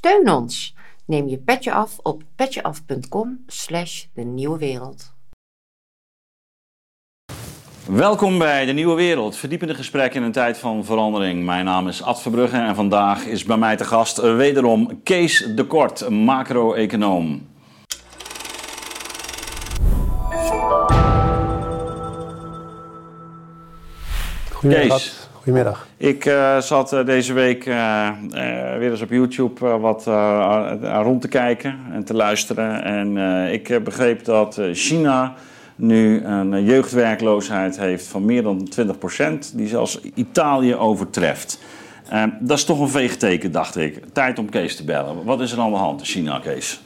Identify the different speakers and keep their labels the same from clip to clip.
Speaker 1: Steun ons. Neem je petje af op petjeaf.com slash de nieuwe wereld.
Speaker 2: Welkom bij De Nieuwe Wereld, verdiepende gesprekken in een tijd van verandering. Mijn naam is Ad Verbrugge en vandaag is bij mij te gast wederom Kees de Kort, macro-econoom. Kees.
Speaker 3: Goedemiddag.
Speaker 2: Ik eh, zat eh, deze week eh, weer eens op YouTube wat rond te kijken en te luisteren. En ik begreep dat China nu een jeugdwerkloosheid heeft van meer dan 20%, die zelfs Italië overtreft. Dat is toch een veegteken, dacht ik. Tijd om Kees te bellen. Wat is er aan de hand in China, Kees?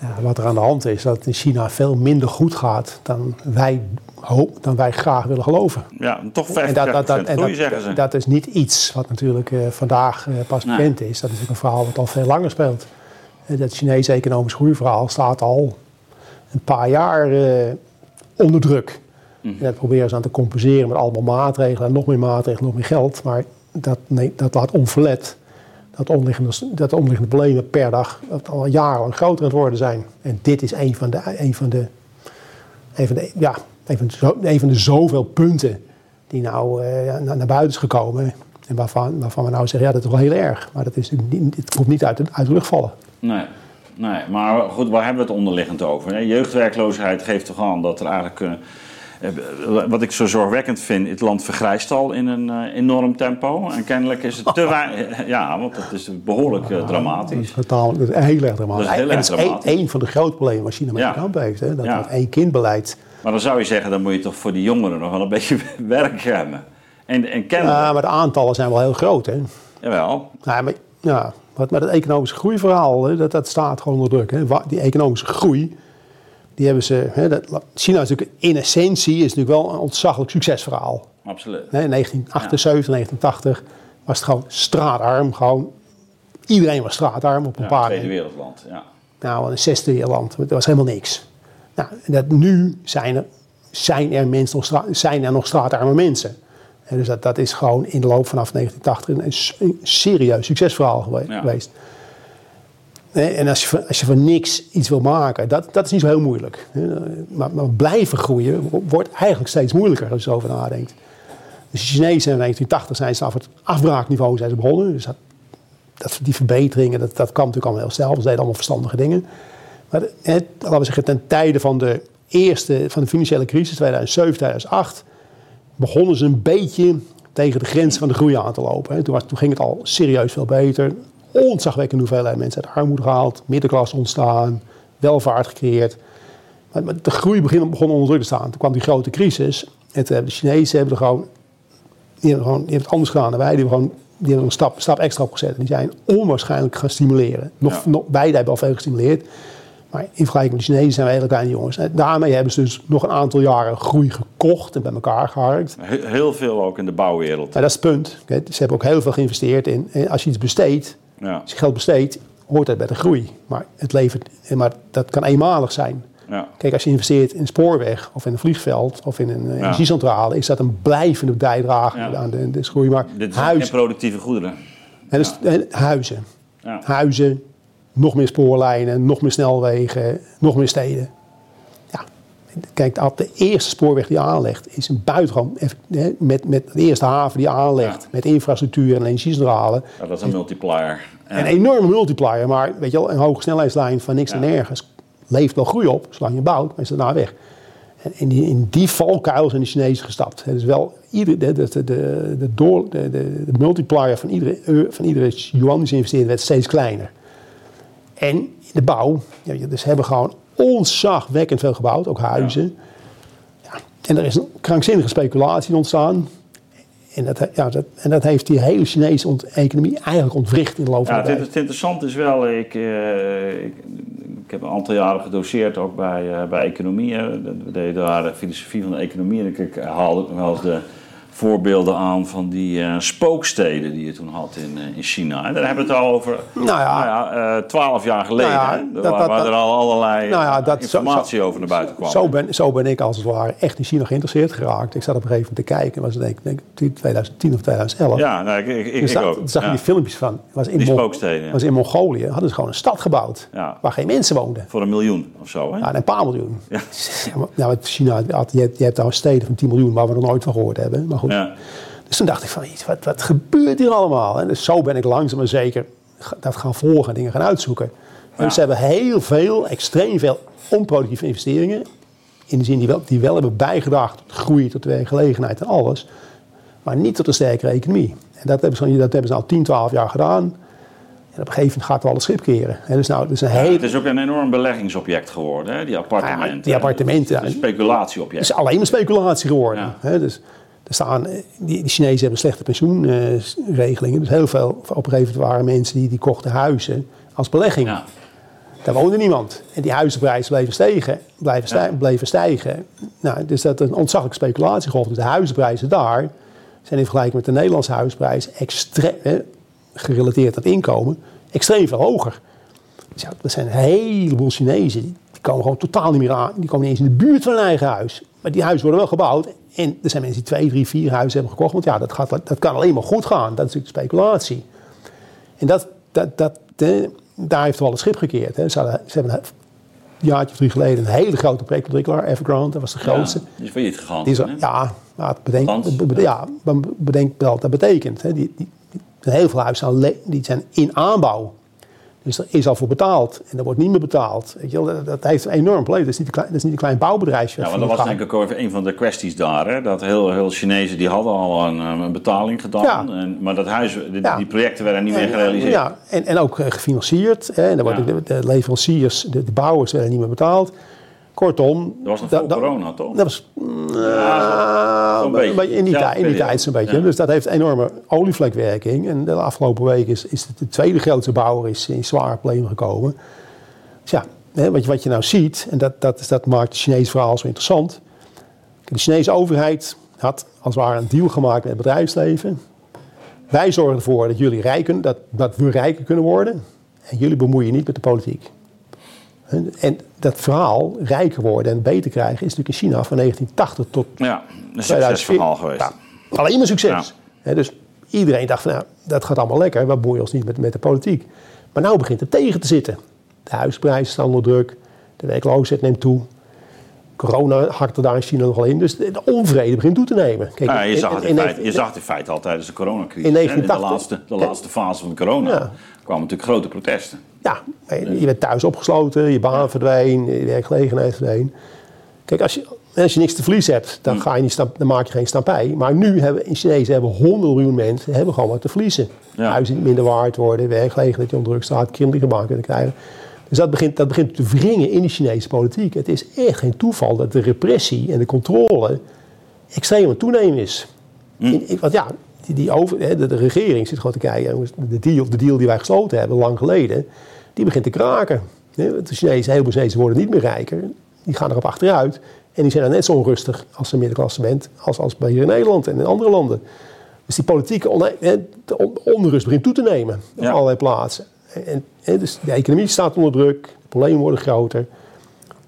Speaker 3: Ja, wat er aan de hand is, dat het in China veel minder goed gaat dan wij, hoop, dan wij graag willen geloven.
Speaker 2: Ja, toch 50%
Speaker 3: En dat, dat, dat, en
Speaker 2: groei, zeggen ze.
Speaker 3: dat, is niet iets wat natuurlijk eh, vandaag eh, pas
Speaker 2: Nee.
Speaker 3: bekend is. Dat is natuurlijk een verhaal wat al veel langer speelt. Eh, dat Chinese economisch groeiverhaal staat al een paar jaar onder druk.
Speaker 2: Mhm.
Speaker 3: En dat proberen ze aan te compenseren met allemaal maatregelen en nog meer maatregelen, nog meer geld. Maar dat, nee, dat laat onverlet dat onderliggende, dat onderliggende problemen per dag dat al jarenlang groter aan het worden zijn. En dit is een van de, een van de, een van de, ja, een van de, zo- een van de zoveel punten die nou eh, naar, naar buiten is gekomen. En waarvan, waarvan we nou zeggen, ja, dat is wel heel erg. Maar dat is, het komt niet uit de, uit de lucht vallen.
Speaker 2: Nee, nee, maar goed, waar hebben we het onderliggend over? hè? Jeugdwerkloosheid geeft toch aan dat er eigenlijk... eh, eh, wat ik zo zorgwekkend vind, het land vergrijst al in een enorm tempo. En kennelijk is het te weinig... Ja, want dat is behoorlijk eh,
Speaker 3: Dat is
Speaker 2: dramatisch.
Speaker 3: totaal, dat is heel erg dramatisch.
Speaker 2: Dat is heel
Speaker 3: en
Speaker 2: erg
Speaker 3: dat is één,
Speaker 2: dramatisch.
Speaker 3: één van de grote problemen waar China mee
Speaker 2: Ja.
Speaker 3: kampen heeft. Hè? Dat
Speaker 2: Ja.
Speaker 3: dat één kindbeleid.
Speaker 2: Maar dan zou je zeggen, dan moet je toch voor die jongeren nog wel een beetje werk hebben. En, en kennelijk...
Speaker 3: Ja, maar de aantallen zijn wel heel groot. Hè?
Speaker 2: Jawel,
Speaker 3: Ja, maar, ja, wat met het economische groeiverhaal, hè, dat, dat staat gewoon onder druk. Hè. Die economische groei, die hebben ze... Hè, dat, China is natuurlijk in essentie is natuurlijk wel een ontzaglijk succesverhaal.
Speaker 2: absoluut.
Speaker 3: Hè, in 1978, 1980 was het gewoon straatarm. Gewoon, iedereen was straatarm op een
Speaker 2: Ja,
Speaker 3: paar...
Speaker 2: Tweede Wereldland, ja.
Speaker 3: Nou, een zesde land. Dat was helemaal niks. Nou, dat, nu zijn er, zijn, er mensen zijn er nog straatarme mensen. En dus dat, dat is gewoon in de loop vanaf 1980 een, serieus succesverhaal gewe-
Speaker 2: Ja.
Speaker 3: geweest. Hè, En als je, van- als je van niks iets wil maken, dat, dat is niet zo heel moeilijk. Maar, maar blijven groeien wo- wordt eigenlijk steeds moeilijker als je erover nadenkt. Dus de Chinezen in 1980 zijn ze af het afbraakniveau zijn ze begonnen. Dus dat, dat, die verbeteringen, dat, dat kwam natuurlijk allemaal heel snel. Ze deden allemaal verstandige dingen. Maar het, laten we zeggen, ten tijde van de eerste, van de financiële crisis, 2007, 2008, begonnen ze een beetje tegen de grens van de groei aan te lopen. Toen, was, toen ging het al serieus veel beter. Ontzagwekkende hoeveelheid mensen uit armoede gehaald, middenklasse ontstaan, welvaart gecreëerd. Maar, maar de groei begon, begon onder druk te staan. Toen kwam die grote crisis. En hebben de Chinezen hebben er gewoon die hebben, gewoon, die hebben het anders gedaan dan wij. Die hebben, gewoon, die hebben een stap, stap extra opgezet. En die zijn onwaarschijnlijk gaan stimuleren. Nog,
Speaker 2: Ja.
Speaker 3: nog, beide hebben al veel gestimuleerd. Maar in vergelijking met de Chinezen zijn we hele kleine jongens. En daarmee hebben ze dus nog een aantal jaren groei gekocht en bij elkaar geharkt.
Speaker 2: He- Heel veel ook in de bouwwereld.
Speaker 3: Maar dat is het punt. Ze hebben ook heel veel geïnvesteerd in. En als je iets besteedt,
Speaker 2: Ja,
Speaker 3: als je geld besteedt, hoort dat bij de groei. Maar, het levert, maar dat kan eenmalig zijn.
Speaker 2: ja.
Speaker 3: Kijk, als je investeert in een spoorweg of in een vliegveld of in een eh, energiecentrale, is dat een blijvende bijdrage
Speaker 2: Ja.
Speaker 3: aan de, de groei. Maar
Speaker 2: Dit zijn productieve goederen.
Speaker 3: hè, dus, huizen,
Speaker 2: Ja.
Speaker 3: huizen, nog meer spoorlijnen, nog meer snelwegen, nog meer steden. Ja, kijk, de- eerste spoorweg die je aanlegt is een buitengewoon, met, met de eerste haven die je aanlegt,
Speaker 2: Ja.
Speaker 3: met infrastructuur en energiecentrale.
Speaker 2: Ja, dat is een multiplier. Ja.
Speaker 3: Een enorme multiplier, maar weet je wel, een hoge snelheidslijn van niks en nergens levert wel groei op, zolang je bouwt, maar is daarna weg. En in die, in die valkuil zijn de Chinezen gestapt. Het is wel ieder, de, de, de, de, de, door, de, de, de multiplier van iedere, van iedere yuan die ze investeerden werd steeds kleiner. En in de bouw, ja, dus ze hebben gewoon ontzagwekkend veel gebouwd, ook huizen. Ja. En er is een krankzinnige speculatie ontstaan. En dat, ja, dat, en dat heeft die hele Chinese economie eigenlijk ontwricht in de loop van
Speaker 2: Ja,
Speaker 3: de tijd.
Speaker 2: het interessante is wel, ik, eh, ik, ik heb een aantal jaren gedoseerd ook bij, eh, bij economie. We deden daar de filosofie van de economie en ik, ik haalde ook wel eens de voorbeelden aan van die eh, spooksteden die je toen had in, eh, in China. En daar hebben we het al over
Speaker 3: Nou ja.
Speaker 2: twaalf jaar geleden.
Speaker 3: Nou ja, dat-
Speaker 2: waar,
Speaker 3: dat-
Speaker 2: waar
Speaker 3: dat-
Speaker 2: er al allerlei
Speaker 3: Nou ja, dat-
Speaker 2: informatie
Speaker 3: zo-
Speaker 2: over naar buiten kwam.
Speaker 3: Zo ben, zo ben ik als het ware echt in China geïnteresseerd geraakt. Ik zat op een gegeven moment te kijken, was het denk, denk ik 2010 of 2011.
Speaker 2: Ja, nou, ik, ik, ik
Speaker 3: zag,
Speaker 2: ook.
Speaker 3: toen zag je die filmpjes van. Was in
Speaker 2: Die spooksteden.
Speaker 3: Was in Mongolië hadden ze gewoon een stad gebouwd. Waar geen mensen woonden.
Speaker 2: Voor een miljoen of zo, hè?
Speaker 3: Ja, en een paar miljoen.
Speaker 2: Ja.
Speaker 3: Nou, China, had- je hebt, je hebt daar steden van 10 miljoen waar we nog nooit van gehoord hebben. Maar goed.
Speaker 2: Ja.
Speaker 3: Dus toen dacht ik van, wat, wat gebeurt hier allemaal? En dus zo ben ik langzaam maar zeker dat gaan volgen en dingen gaan uitzoeken.
Speaker 2: Ja.
Speaker 3: Dus ze hebben heel veel, extreem veel onproductieve investeringen. In de zin die wel, die wel hebben bijgedragen tot groei, tot werkgelegenheid en alles. Maar niet tot een sterkere economie. En dat hebben ze, dat hebben ze al 10, 12 jaar gedaan. En op een gegeven moment gaat wel het schip keren. En dus nou, dus een hele,
Speaker 2: Het is ook een enorm beleggingsobject geworden, hè? die appartementen.
Speaker 3: Ja, die appartementen,
Speaker 2: Het is een speculatieobject.
Speaker 3: Het is alleen maar speculatie geworden.
Speaker 2: Ja.
Speaker 3: Hè? Dus, staan, eh, die, die Chinezen hebben slechte pensioenregelingen. dus heel veel, op een gegeven moment waren mensen die, die kochten huizen als belegging.
Speaker 2: Ja.
Speaker 3: Daar woonde niemand. En die huizenprijzen bleven stijgen. Blijven stijgen, bleven stijgen. Nou, dus dat is een ontzaglijke speculatiegolf. Dus de huizenprijzen daar zijn in vergelijking met de Nederlandse huizenprijzen extreem, gerelateerd aan het inkomen, extreem veel hoger. Dus ja, er zijn een heleboel Chinezen die, die komen gewoon totaal niet meer aan. Die komen niet eens in de buurt van hun eigen huis. Maar die huizen worden wel gebouwd. En er zijn mensen die twee, drie, vier huizen hebben gekocht. Want ja, dat, gaat, dat kan alleen maar goed gaan. Dat is natuurlijk speculatie. En dat, dat, dat, daar heeft wel het schip gekeerd. Hè. Ze, hadden, ze hebben een jaartje of drie geleden een hele grote projectontwikkelaar, Evergrande. Dat was de grootste.
Speaker 2: Ja, die is failliet gegaan.
Speaker 3: Die is, ja, maar ja, bedenk wel wat dat betekent. Hè. Die, die, heel veel huizen die zijn in aanbouw. Dus er is al voor betaald en er wordt niet meer betaald. Weet je dat, dat heeft een enorm probleem. Dat is niet een klein, dat is niet een klein bouwbedrijfje.
Speaker 2: Ja, want dat was
Speaker 3: failliet
Speaker 2: denk ik ook even een van de kwesties daar. Hè? Dat heel, heel Chinezen die hadden al een, eh, een betaling gedaan.
Speaker 3: Ja.
Speaker 2: En, maar dat huis, die,
Speaker 3: Ja.
Speaker 2: die projecten werden niet meer gerealiseerd.
Speaker 3: Ja, en, en ook eh, gefinancierd. Hè. En dan worden de leveranciers, de, de bouwers werden niet meer betaald. Kortom...
Speaker 2: Dat was nog voor corona, toch?
Speaker 3: Dat was
Speaker 2: Ja, zo'n
Speaker 3: een
Speaker 2: beetje.
Speaker 3: in die,
Speaker 2: Ja,
Speaker 3: tijd, in die
Speaker 2: periode.
Speaker 3: tijd zo'n beetje.
Speaker 2: Ja.
Speaker 3: Dus dat heeft enorme olievlekwerking. En de afgelopen week is, is de, de tweede grootste bouwer is in zware problemen gekomen. Dus ja, hè, wat, je, wat je nou ziet, en dat, dat, is, dat maakt het Chinese verhaal zo interessant. De Chinese overheid had als het ware een deal gemaakt met het bedrijfsleven. Wij zorgen ervoor dat jullie rijken, dat, dat we rijker kunnen worden. En jullie bemoeien je niet met de politiek. En, en dat verhaal, rijker worden en beter krijgen, is natuurlijk in China van 1980 tot
Speaker 2: Ja, een
Speaker 3: 2004.
Speaker 2: succesverhaal geweest.
Speaker 3: Ja, alleen maar succes.
Speaker 2: Ja.
Speaker 3: Dus iedereen dacht van, nou, dat gaat allemaal lekker. We bemoeien ons niet met, met de politiek. Maar nu begint het tegen te zitten. De huisprijzen staan onder druk. De werkloosheid neemt toe. Corona hakt er daar in China nogal in. Dus de, de onvrede begint toe te nemen. Kijk,
Speaker 2: Ja, je, zag het in
Speaker 3: in- in-
Speaker 2: feite, je zag het in feite al tijdens de coronacrisis.
Speaker 3: In
Speaker 2: hè.
Speaker 3: 1980
Speaker 2: de, laatste, de laatste fase van de corona
Speaker 3: Ja.
Speaker 2: kwamen natuurlijk grote protesten.
Speaker 3: Ja, je werd thuis opgesloten, je baan verdween, je werkgelegenheid verdween. Kijk, als je, als je niks te verliezen hebt, dan,
Speaker 2: Hm.
Speaker 3: ga je niet dan maak je geen stampij. Maar nu hebben in Chinezen hebben 100 miljoen mensen hebben gewoon wat te verliezen.
Speaker 2: Ja.
Speaker 3: Huizen minder waard worden, werkgelegenheid onder druk staat, kinderen baan kunnen krijgen. Dus dat begint, dat begint te wringen in de Chinese politiek. Het is echt geen toeval dat de repressie en de controle extreem aan toenemen is. In- in- want ja, die, die over, hè, de, de regering zit gewoon te kijken. De deal, de deal die wij gesloten hebben, lang geleden, die begint te kraken. De Chinezen, heel veel Chinezen worden niet meer rijker. Die gaan erop achteruit. En die zijn dan net zo onrustig als een middenklasse bent, als, als bij hier in Nederland en in andere landen. Dus die politieke on- hè, de on- onrust begint toe te nemen op
Speaker 2: Ja.
Speaker 3: allerlei plaatsen. En, dus de economie staat onder druk, de problemen worden groter.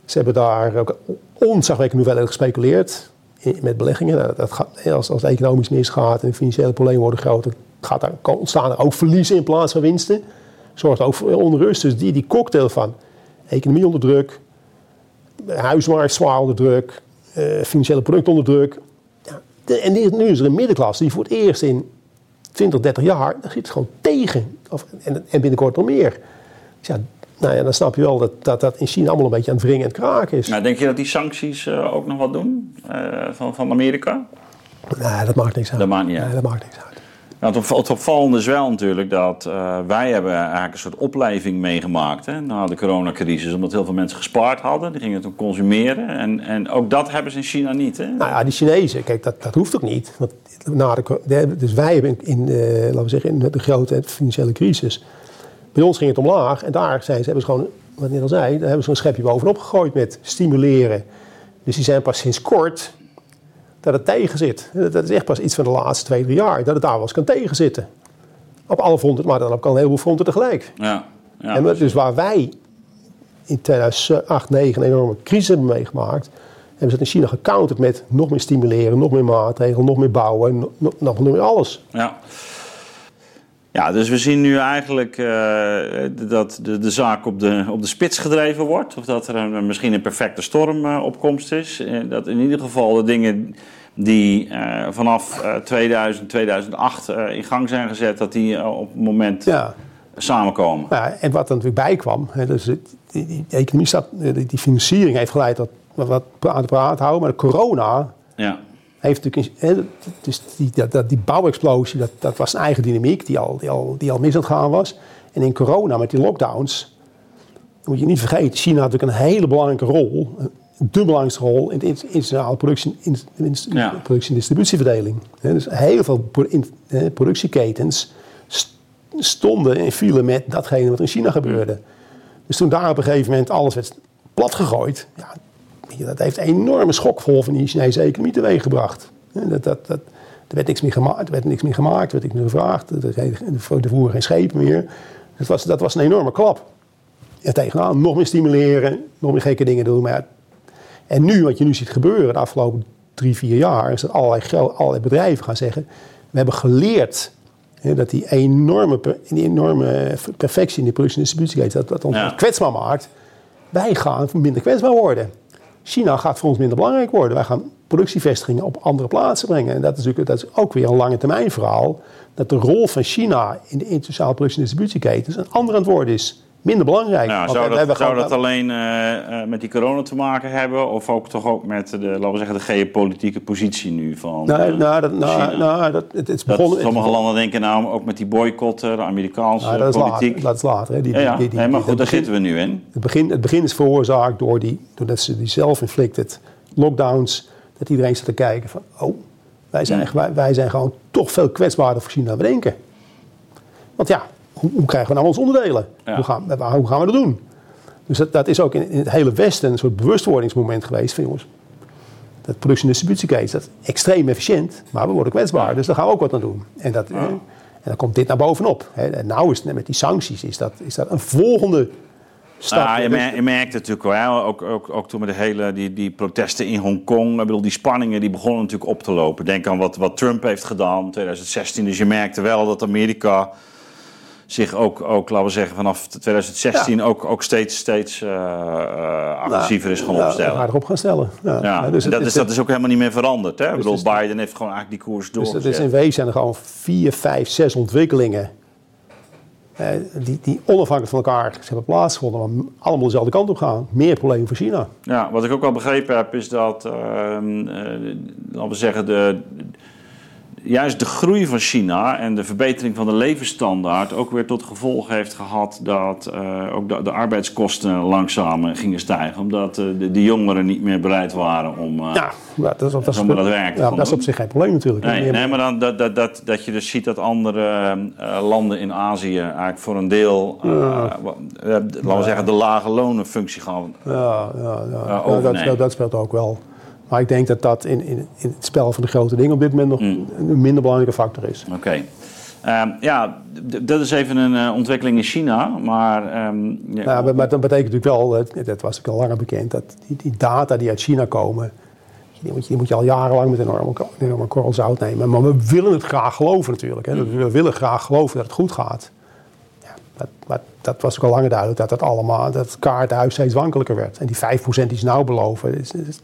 Speaker 3: Ze hebben daar ook onzagwekkend hoeveelheid gespeculeerd met beleggingen. Nou, dat gaat, als, als het economisch misgaat en de financiële problemen worden groter, gaat kan- ontstaan er ook verliezen in plaats van winsten. Zorgt ook voor onrust. Dus die, die cocktail van economie onder druk, huismarkt zwaar onder druk, eh, financiële producten onder druk. Ja, en nu nu is er een middenklasse die voor het eerst in 20, 30 jaar, daar zit het gewoon tegen. Of, en, en binnenkort nog meer. Dus nou ja, dan snap je wel dat, dat dat in China allemaal een beetje aan het wringen en kraken is.
Speaker 2: Nou, denk je dat die sancties eh, ook nog wat doen eh, van, van Amerika?
Speaker 3: Nee, dat maakt niks uit.
Speaker 2: Dat maakt niet uit.
Speaker 3: Nee, dat maakt niks uit.
Speaker 2: Nou, het, op, het opvallende is wel natuurlijk dat eh, wij hebben eigenlijk een soort opleving meegemaakt hè, na de coronacrisis. Omdat heel veel mensen gespaard hadden. Die gingen toen consumeren. En, en ook dat hebben ze in China niet. Hè?
Speaker 3: Nou ja, die Chinezen, kijk, dat, dat hoeft ook niet. Want na de, dus wij hebben in, eh, laten we zeggen, in de grote financiële crisis. Bij ons ging het omlaag en daar zijn ze, hebben ze gewoon, wat ik net al zei, daar hebben ze een schepje bovenop gegooid met stimuleren. Dus die zijn pas sinds kort dat het tegen zit. Dat is echt pas iets van de laatste twee, drie jaar. Dat het daar wel eens kan tegenzitten. Op alle fronten, maar dan ook al een heleboel fronten tegelijk.
Speaker 2: Ja. ja.
Speaker 3: en dus waar wij in 2008, 2009 een enorme crisis hebben meegemaakt... hebben ze het in China gecounterd met nog meer stimuleren, nog meer maatregelen, nog meer bouwen, nog, nog, nog meer alles.
Speaker 2: Ja. Ja, dus we zien nu eigenlijk uh, dat de, de zaak op de, op de spits gedreven wordt. Of dat er een, misschien een perfecte stormopkomst uh, is. Uh, dat in ieder geval de dingen die vanaf 2000, 2008 in gang zijn gezet, dat die op het moment ja. samenkomen.
Speaker 3: Ja, en wat er natuurlijk bij kwam, hè, dus die, die, economie staat, die, financiering heeft geleid tot wat aan de praat houden, maar de corona
Speaker 2: ja
Speaker 3: heeft natuurlijk, dus die, dat, die bouwexplosie, dat, dat was een eigen dynamiek die al, die, al, die al mis aan het gaan was. En in corona met die lockdowns, moet je niet vergeten, China had natuurlijk een hele belangrijke rol, de belangrijkste rol in de internationale productie, in, in, ja. productie- en distributieverdeling. Dus heel veel productieketens stonden en vielen met datgene wat in China gebeurde. Dus toen daar op een gegeven moment alles werd platgegooid, ja, dat heeft een enorme schokgolf in die Chinese economie teweeggebracht. Dat, dat, dat, er werd niks meer gemaakt, er werd niks meer gemaakt, er werd niks meer gevraagd. Er voeren geen schepen meer. Dat was, dat was een enorme klap. En tegenaan nog meer stimuleren, nog meer gekke dingen doen. Maar ja, en nu, wat je nu ziet gebeuren de afgelopen drie, vier jaar, is dat allerlei, allerlei bedrijven gaan zeggen: we hebben geleerd dat die enorme, die enorme perfectie in die productie- en distributieketen, dat, dat ons ja. kwetsbaar maakt. Wij gaan minder kwetsbaar worden. China gaat voor ons minder belangrijk worden. Wij gaan productievestigingen op andere plaatsen brengen. En dat is, natuurlijk, dat is ook weer een lange termijn verhaal. Dat de rol van China in de internationale productie- en distributieketens een ander worden is. Minder belangrijk.
Speaker 2: Ja, zou dat, zou gewoon, dat alleen uh, uh, met die corona te maken hebben? Of ook toch ook met de, laten we zeggen, de geopolitieke positie nu van
Speaker 3: nou, uh, nou, dat, nou, nou, dat, het, is begonnen,
Speaker 2: dat sommige landen denken nou ook met die boycott, de Amerikaanse
Speaker 3: nou, dat
Speaker 2: politiek.
Speaker 3: Later, dat is later. Hè. Die,
Speaker 2: ja, ja.
Speaker 3: Die, die,
Speaker 2: nee, maar goed, daar begin, zitten we nu in.
Speaker 3: Het begin, het begin is veroorzaakt door die, doordat ze die self-inflicted lockdowns, dat iedereen zit te kijken van, oh, wij zijn, wij, wij zijn gewoon toch veel kwetsbaarder voor China dan we denken. Want ja, hoe, hoe, krijgen we nou onze onderdelen? Ja. Hoe, gaan, hoe, gaan, we dat doen? Dus dat, dat is ook in, in, het hele Westen een soort bewustwordingsmoment geweest van jongens. Dat productie- en distributieketens, dat is extreem efficiënt, maar we worden kwetsbaar. Ja. Dus daar gaan we ook wat aan doen. En, dat, ja. en dan komt dit naar bovenop. En nou is het met die sancties, is dat, is dat een volgende stap.
Speaker 2: Nou, je, mer je merkt het natuurlijk wel, ook, ook, ook toen met de hele die, die protesten in Hongkong. Ik bedoel, die spanningen die begonnen natuurlijk op te lopen. Denk aan wat, wat Trump heeft gedaan in 2016. Dus je merkte wel dat Amerika zich ook, ook, laten we zeggen, vanaf 2016 ja. ook, ook steeds, steeds uh, agressiever is gaan opstellen.
Speaker 3: Ja, erop gaan stellen. Ja.
Speaker 2: ja.
Speaker 3: dus
Speaker 2: dat, het, is, dat is ook helemaal niet meer veranderd. Hè? Dus ik bedoel, Biden heeft gewoon eigenlijk die koers door.
Speaker 3: Dus het is in wezen zijn er gewoon vier, vijf, zes ontwikkelingen uh, die, die onafhankelijk van elkaar hebben plaatsgevonden, maar allemaal dezelfde kant op gaan. Meer problemen voor China.
Speaker 2: Ja, wat ik ook wel begrepen heb, is dat, laten we zeggen, de juist de groei van China en de verbetering van de levensstandaard ook weer tot gevolg heeft gehad dat uh, ook de, de, arbeidskosten langzaam gingen stijgen. Omdat uh, de, de, jongeren niet meer bereid waren om, uh,
Speaker 3: ja, dat, is dat,
Speaker 2: dat werk te
Speaker 3: ja, Dat is op zich geen probleem natuurlijk.
Speaker 2: Nee, nee maar dan, dat, dat, dat, dat je dus ziet dat andere landen in Azië eigenlijk voor een deel, ja. laten we zeggen, de lage lonenfunctie gaan
Speaker 3: ja, ja, ja. overnemen. Dat, dat speelt ook wel. Maar ik denk dat dat in, in, in, het spel van de grote dingen op dit moment nog mm. een minder belangrijke factor is.
Speaker 2: Oké. Okay. Um, ja, dat is even een uh, ontwikkeling in China, maar... Um,
Speaker 3: ja, ja, maar, maar dat betekent natuurlijk wel, dat, dat was ook al langer bekend, dat die, die, data die uit China komen, die moet, je, die moet je al jarenlang met een enorme, enorme korrel zout nemen. Maar we willen het graag geloven natuurlijk. Hè. Mm. We willen graag geloven dat het goed gaat. Ja, maar, maar dat was ook al langer duidelijk, dat dat allemaal, dat het kaartenhuis steeds wankelijker werd. En die 5% die ze nou beloven, is, is,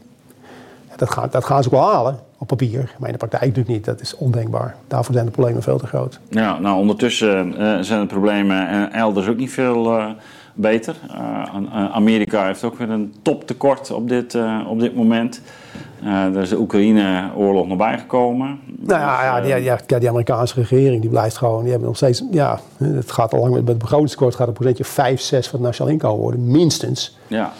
Speaker 3: dat, gaat, dat gaan ze ook wel halen op papier. Maar in de praktijk natuurlijk niet. Dat is ondenkbaar. Daarvoor zijn de problemen veel te groot.
Speaker 2: Ja, nou ondertussen uh, zijn de problemen elders ook niet veel uh, beter. Uh, Amerika heeft ook weer een toptekort op dit, op dit moment. er is de Oekraïne-oorlog nog bijgekomen.
Speaker 3: Nou ja, ja, die, ja, die Amerikaanse regering die blijft gewoon. Die hebben nog steeds. Ja, het gaat al lang met het begrotingstekort gaat een procentje 5, 6 van het nationaal inkomen worden, minstens.
Speaker 2: Ja.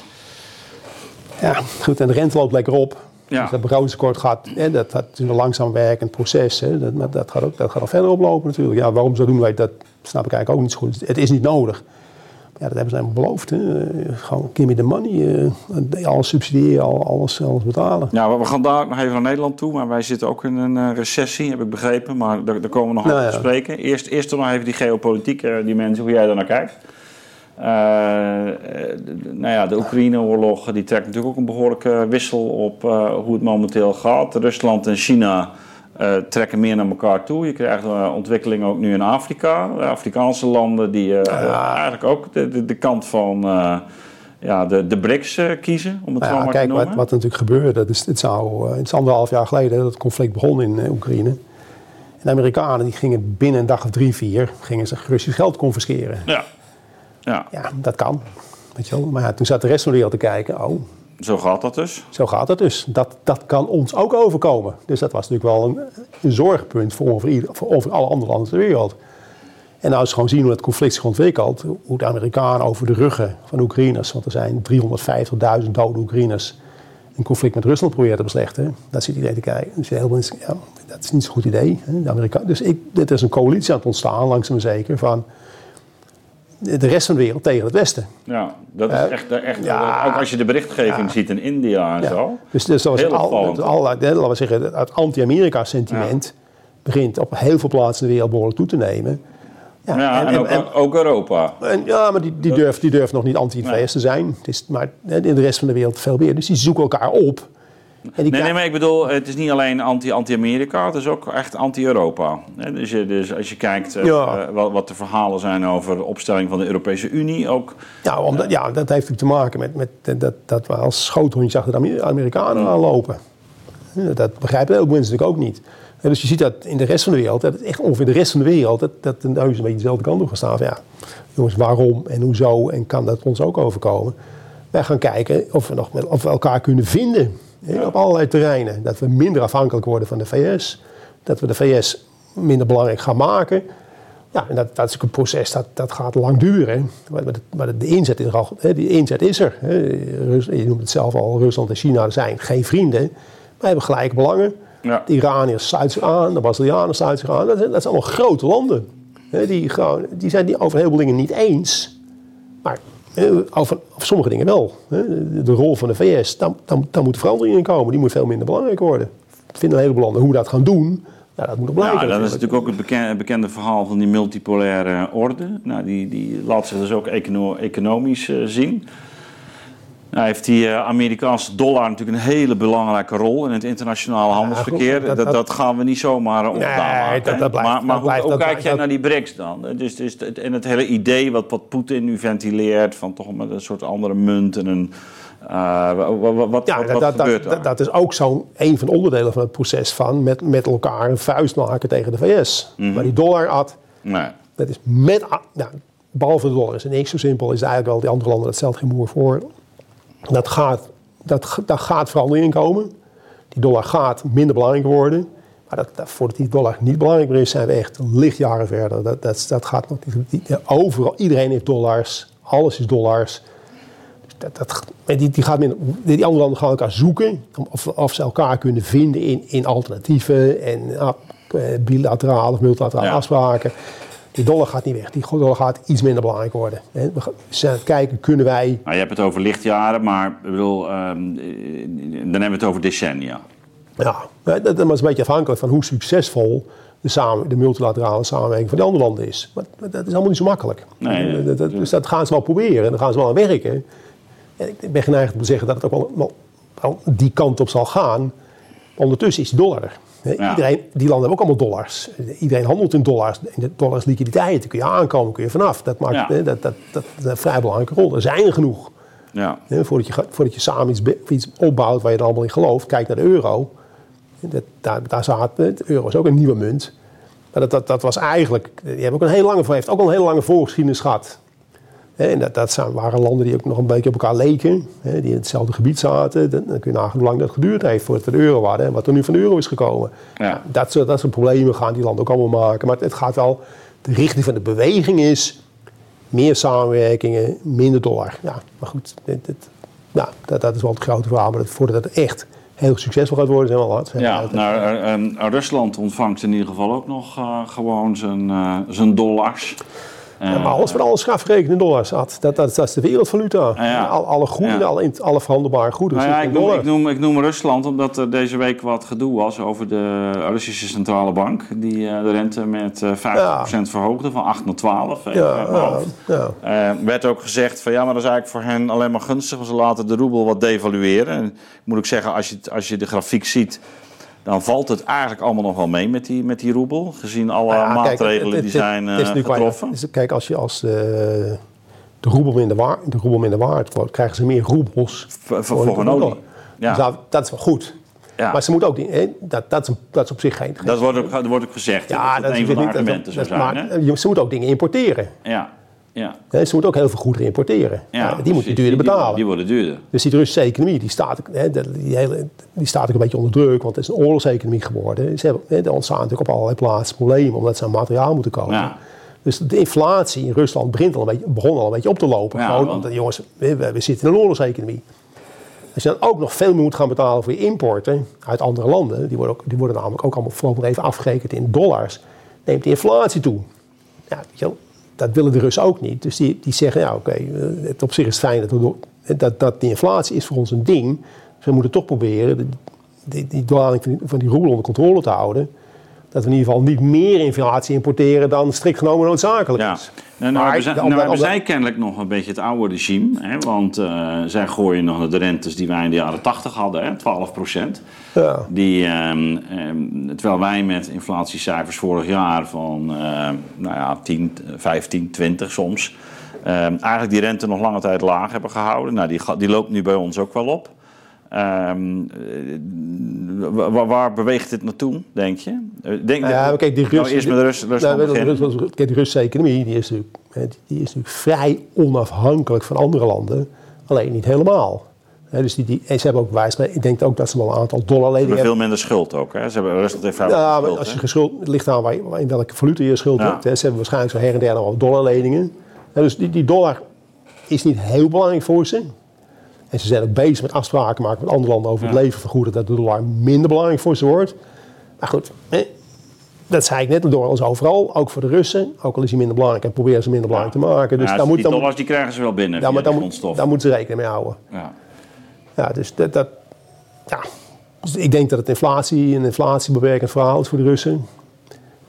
Speaker 3: Ja, goed. En de rente loopt lekker op.
Speaker 2: Ja.
Speaker 3: Dus dat begrotingskort gaat, hè, dat, dat is een langzaam werkend proces. Hè, dat, dat, gaat ook, dat gaat nog verder oplopen natuurlijk. Ja, waarom zo doen wij dat, snap ik eigenlijk ook niet zo goed. Het is niet nodig. Ja, dat hebben ze helemaal beloofd. Hè. Eh, Gewoon give me the money. eh, alles subsidiëren, al- alles, alles betalen.
Speaker 2: Ja, we gaan daar nog even naar Nederland toe, maar wij zitten ook in een eh, recessie, heb ik begrepen. Maar daar, daar komen we nog
Speaker 3: Nou
Speaker 2: over te spreken. Eerst, eerst nog even die geopolitieke dimensie, hoe jij daar naar kijkt. Eh, eh, nou ja, de Oekraïne-oorlog die trekt natuurlijk ook een behoorlijke wissel op eh, hoe het momenteel gaat. Rusland en China trekken meer naar elkaar toe. Je krijgt eh, ontwikkelingen ook nu in Afrika. De Afrikaanse landen die eh, eigenlijk ook de, de, de kant van ja, de, de BRICS kiezen, om het
Speaker 3: Nou
Speaker 2: zo
Speaker 3: ja,
Speaker 2: maar
Speaker 3: kijk,
Speaker 2: te
Speaker 3: wat,
Speaker 2: noemen.
Speaker 3: wat er natuurlijk gebeurde. Dus het, zou, het is anderhalf jaar geleden dat het conflict begon in Oekraïne. En de Amerikanen die gingen binnen een dag of drie, vier... gingen ze Russisch geld confisceren.
Speaker 2: Ja. Ja,
Speaker 3: Ja, dat kan. Weet je wel. Maar ja, toen zat de rest van de wereld te kijken. Oh,
Speaker 2: zo gaat dat dus.
Speaker 3: Zo gaat het dus. Dat, dat kan ons ook overkomen. Dus dat was natuurlijk wel een, een zorgpunt voor ongeveer, ieder- voor ongeveer alle andere landen ter wereld. En nou is gewoon zien hoe het conflict zich ontwikkelt. Hoe de Amerikanen over de ruggen van Oekraïners, want er zijn 350.000 dode Oekraïners, een conflict met Rusland proberen te beslechten. Daar zit iedereen te kijken. Dus heel mensen, ja, dat is niet zo'n goed idee. Hè. De Amerika dus ik, er is een coalitie aan het ontstaan, langzaam maar zeker, van de rest van de wereld tegen het Westen.
Speaker 2: Ja, dat is
Speaker 3: Eh,
Speaker 2: echt, echt
Speaker 3: ja.
Speaker 2: ook als je de berichtgeving ziet in India en
Speaker 3: Ja.
Speaker 2: zo.
Speaker 3: Dus, dus dat was al, het al, het- laten we zeggen, het anti-Amerika-sentiment begint op heel veel plaatsen in de wereld behoorlijk toe te nemen.
Speaker 2: Ja, en, ook,
Speaker 3: en-
Speaker 2: ook Europa.
Speaker 3: en- ja, maar die, die, durft, die durft nog niet anti-VS te zijn. Het is, maar in de rest van de wereld veel meer. Dus die zoeken elkaar op.
Speaker 2: Nee, nee, maar ik bedoel, het is niet alleen anti- anti-Amerika, het is ook echt anti-Europa. Dus, dus als je kijkt eh,
Speaker 3: Ja.
Speaker 2: eh, wat, wat de verhalen zijn over de opstelling van de Europese Unie, ook.
Speaker 3: ja, omdat, ja, dat heeft natuurlijk te maken met, met dat, dat we als schoothondjes achter de Amer- Amerikanen aanlopen. Dat begrijpen heel veel mensen natuurlijk ook niet. En dus je ziet dat in de rest van de wereld, dat het echt ongeveer de rest van de wereld, dat, dat de neus een beetje dezelfde kant op gaan staan. Van, ja, jongens, waarom en hoezo en kan dat ons ook overkomen? Wij gaan kijken of we, nog met, of we elkaar kunnen vinden op allerlei terreinen. Dat we minder afhankelijk worden van de VS. Dat we de VS minder belangrijk gaan maken. Ja, en dat, dat is een proces dat, dat gaat lang duren. Maar, maar de, inzet is er al, die inzet is er. Je noemt het zelf al, Rusland en China zijn geen vrienden. Maar hebben gelijke belangen.
Speaker 2: Ja.
Speaker 3: De Iraniërs sluiten zich aan, de Brazilianen sluiten zich aan. Dat, zijn- dat zijn allemaal grote landen. Die, gewoon, die zijn die over heel veel dingen niet eens. Maar over, over sommige dingen wel. De, rol van de VS, daar, daar, daar moet verandering in komen. Die moet veel minder belangrijk worden. Ik vind een heleboel landen hoe we dat gaan doen. Nou, dat moet nog blijken.
Speaker 2: Ja, dat is
Speaker 3: natuurlijk.
Speaker 2: ook het bekende, bekende verhaal van die multipolaire orde. Nou, die, die laat zich dus ook econo- economisch eh, zien. Nou heeft die eh, Amerikaanse dollar natuurlijk een hele belangrijke rol in het internationale handelsverkeer.
Speaker 3: goed, dat-
Speaker 2: dat, gaan we niet zomaar uh, ongedaan
Speaker 3: Nee,
Speaker 2: maken.
Speaker 3: dat-
Speaker 2: hè.
Speaker 3: dat blijft-
Speaker 2: maar maar hoe, kijk jij naar die BRICS dan? Dus, dus het, en het hele idee wat, wat Poetin nu ventileert van toch met een soort andere munt en een... eh, wat,
Speaker 3: Ja,
Speaker 2: wat,
Speaker 3: dat,
Speaker 2: wat
Speaker 3: dat,
Speaker 2: gebeurt
Speaker 3: dat, dat is ook zo'n een van de onderdelen van het proces van met, met elkaar een vuist maken tegen de VS.
Speaker 2: Mhm.
Speaker 3: Maar die dollar had,
Speaker 2: nee.
Speaker 3: dat is met, nou, behalve de dollar is het niks zo simpel, is eigenlijk wel die andere landen dat stelt geen moer voor. Dat gaat, dat, daar gaat verandering in komen. Die dollar gaat minder belangrijk worden. Maar dat, dat, voordat die dollar niet belangrijk meer is, zijn we echt lichtjaren verder. Dat, dat, dat gaat nog die- Overal, iedereen heeft dollars. Alles is dollars. Dat, dat, maar die, die, gaat minder, die andere landen gaan elkaar zoeken. Of, of ze elkaar kunnen vinden in, in alternatieven. En ah, eh, bilaterale of multilaterale
Speaker 2: Ja.
Speaker 3: afspraken. Die dollar gaat niet weg. Die dollar gaat iets minder belangrijk worden. We zijn aan het kijken, kunnen wij...
Speaker 2: Nou, je hebt het over lichtjaren, maar ik bedoel, ehm, eh, dan hebben we het over decennia.
Speaker 3: Ja, dat, is een beetje afhankelijk van hoe succesvol de, samen, de multilaterale samenwerking van die andere landen is. Maar, dat is allemaal niet zo makkelijk.
Speaker 2: Nee,
Speaker 3: Dat- dat- dus dat gaan ze wel proberen en dan gaan ze wel aan werken. En ik ben geneigd om te zeggen dat het ook wel, wel, wel die kant op zal gaan. Ondertussen is die dollar er.
Speaker 2: Ja.
Speaker 3: Iedereen, die landen hebben ook allemaal dollars. Iedereen handelt in dollars. De dollars liquiditeit, daar kun je aankomen, kun je vanaf. Dat maakt
Speaker 2: Ja.
Speaker 3: dat, dat, dat, is een vrij belangrijke rol. Er zijn er genoeg.
Speaker 2: Ja.
Speaker 3: Voordat, je, voordat je samen iets, iets opbouwt waar je er allemaal in gelooft, kijk naar de euro. Dat, daar, daar zat, de euro is ook een nieuwe munt. Maar dat, dat, dat was eigenlijk, die hebben ook een hele lange, heeft ook al een hele lange voorgeschiedenis gehad. En dat, dat zijn, waren landen die ook nog een beetje op elkaar leken, hè, die in hetzelfde gebied zaten. Dan, kun je nagaan hoe lang dat geduurd heeft voordat we de euro hadden en wat er nu van de euro is gekomen.
Speaker 2: Ja.
Speaker 3: Dat, soort, dat soort problemen gaan die landen ook allemaal maken. Maar het gaat wel, de richting van de beweging is meer samenwerkingen, minder dollar. Ja, maar goed, dit, dit- ja, dat, dat is wel het grote verhaal. Maar dat, voordat het echt heel succesvol gaat worden, zijn we al hard.
Speaker 2: Ja, nou, eh, eh, Rusland ontvangt in ieder geval ook nog eh, gewoon zijn, eh, zijn dollars.
Speaker 3: Ja, maar alles wat alles gaat verrekenen in dollars. Dat, dat, dat, dat is de wereldvaluta.
Speaker 2: ja.
Speaker 3: Al, alle goederen,
Speaker 2: Ja.
Speaker 3: alle, alle verhandelbare goederen
Speaker 2: Nou ja, ik noem, ik, noem, ik noem Rusland omdat er deze week wat gedoe was over de Russische centrale bank. Die eh, de rente met eh 50% verhoogde, van 8 naar 12. even
Speaker 3: Ja.
Speaker 2: Eh, werd ook gezegd van ja, maar dat is eigenlijk voor hen alleen maar gunstig, want ze laten de roebel wat devalueren. En moet ik zeggen, als je, als je de grafiek ziet, dan valt het eigenlijk allemaal nog wel mee met die, met die roebel. Gezien alle
Speaker 3: ja, kijk,
Speaker 2: maatregelen
Speaker 3: het-
Speaker 2: die zijn
Speaker 3: het is
Speaker 2: eh, getroffen.
Speaker 3: dus kijk, als je als eh, de roebel minder waard, de roebel minder waard wordt, krijgen ze meer roebels
Speaker 2: Voor, voor, voor hun
Speaker 3: de
Speaker 2: olie.
Speaker 3: dollar.
Speaker 2: Ja.
Speaker 3: Dus dat, dat is wel goed.
Speaker 2: Ja.
Speaker 3: Maar ze moeten ook niet, hè, dat, dat, is een, dat is op zich geen.
Speaker 2: Dat wordt ook, dat wordt ook gezegd.
Speaker 3: ja,
Speaker 2: dat, dat een
Speaker 3: is
Speaker 2: van de argumenten zou
Speaker 3: dat-
Speaker 2: zijn.
Speaker 3: maar,
Speaker 2: hè?
Speaker 3: ze moeten ook dingen importeren.
Speaker 2: Ja, ja.
Speaker 3: Ze moeten ook heel veel goederen importeren.
Speaker 2: ja
Speaker 3: die moet je
Speaker 2: precies.
Speaker 3: duurder betalen.
Speaker 2: Die, worden duurder.
Speaker 3: Dus die Russische economie die staat, die, hele, die staat ook een beetje onder druk, want het is een oorlogseconomie geworden. Ze hebben, hè, er ontstaan natuurlijk op allerlei plaatsen problemen omdat ze aan materiaal moeten komen.
Speaker 2: Ja.
Speaker 3: Dus de inflatie in Rusland begint al een beetje, begon al een beetje op te lopen.
Speaker 2: Ja,
Speaker 3: Gewoon,
Speaker 2: want-
Speaker 3: want, jongens, we, we- we zitten in een oorlogseconomie. Als je dan ook nog veel meer moet gaan betalen voor je importen uit andere landen, die worden, ook, die worden namelijk ook allemaal voorlopig even afgerekend in dollars, neemt de inflatie toe. Ja, weet je wel, dat willen de Russen ook niet. Dus die, die zeggen, ja oké, eh, het op zich is fijn dat, we dat, dat die inflatie is voor ons een ding. Dus we moeten toch proberen die, die dwaling van die, van die roebel onder controle te houden. Dat we in ieder geval niet meer inflatie importeren dan strikt genomen noodzakelijk
Speaker 2: Ja.
Speaker 3: is.
Speaker 2: Nou, nou
Speaker 3: Maar
Speaker 2: hebben, zij, nou hebben zij kennelijk nog een beetje het oude regime. Hè, want eh, zij gooien nog naar de rentes die wij in de jaren 80 hadden, hè, 12 procent.
Speaker 3: Ja.
Speaker 2: Die, ehm, ehm, terwijl wij met inflatiecijfers vorig jaar van ehm, nou ja, 10, 15, 20 soms. ehm, eigenlijk die rente nog lange tijd laag hebben gehouden. Nou, die, die loopt nu bij ons ook wel op. Ehm, eh, wa- wa- waar beweegt dit naartoe, denk je? Eh, Denk,
Speaker 3: Ja, maar kijk, die
Speaker 2: Nou, eerst met Rus,
Speaker 3: Nou,
Speaker 2: beginnen.
Speaker 3: Rusland- kijk, die Russische economie die is, natuurlijk, die is natuurlijk vrij onafhankelijk van andere landen. Alleen niet helemaal. Dus die, die, en ze hebben ook wijs, ik denk ook dat ze wel een aantal
Speaker 2: Ze
Speaker 3: dollarleningen
Speaker 2: hebben
Speaker 3: hebben.
Speaker 2: veel minder schuld ook. Hè? Ze hebben Rusland heeft
Speaker 3: Ja, maar
Speaker 2: schuld,
Speaker 3: als je geschuld, het ligt aan waar in welke valuta je schuld
Speaker 2: Ja.
Speaker 3: hebt. Ze hebben waarschijnlijk zo her en der nog wel dollarleningen. Hè, dus die, die dollar is niet heel belangrijk voor ze. En ze zijn ook bezig met afspraken maken met andere landen over het
Speaker 2: Ja.
Speaker 3: leven vergoeden, dat de dollar minder belangrijk voor ze wordt. Maar goed, dat zei ik net, de dollar is overal, ook voor de Russen. Ook al is hij minder belangrijk en proberen ze minder belangrijk te maken. Dus
Speaker 2: Ja,
Speaker 3: daar moet,
Speaker 2: die
Speaker 3: dan,
Speaker 2: dollars die krijgen ze wel binnen
Speaker 3: ja, maar dan, moet,
Speaker 2: grondstof.
Speaker 3: daar moeten ze rekening mee houden.
Speaker 2: Ja.
Speaker 3: Ja, dus dat, dat ja. Dus ik denk dat het inflatie een inflatiebewerkend verhaal is voor de Russen.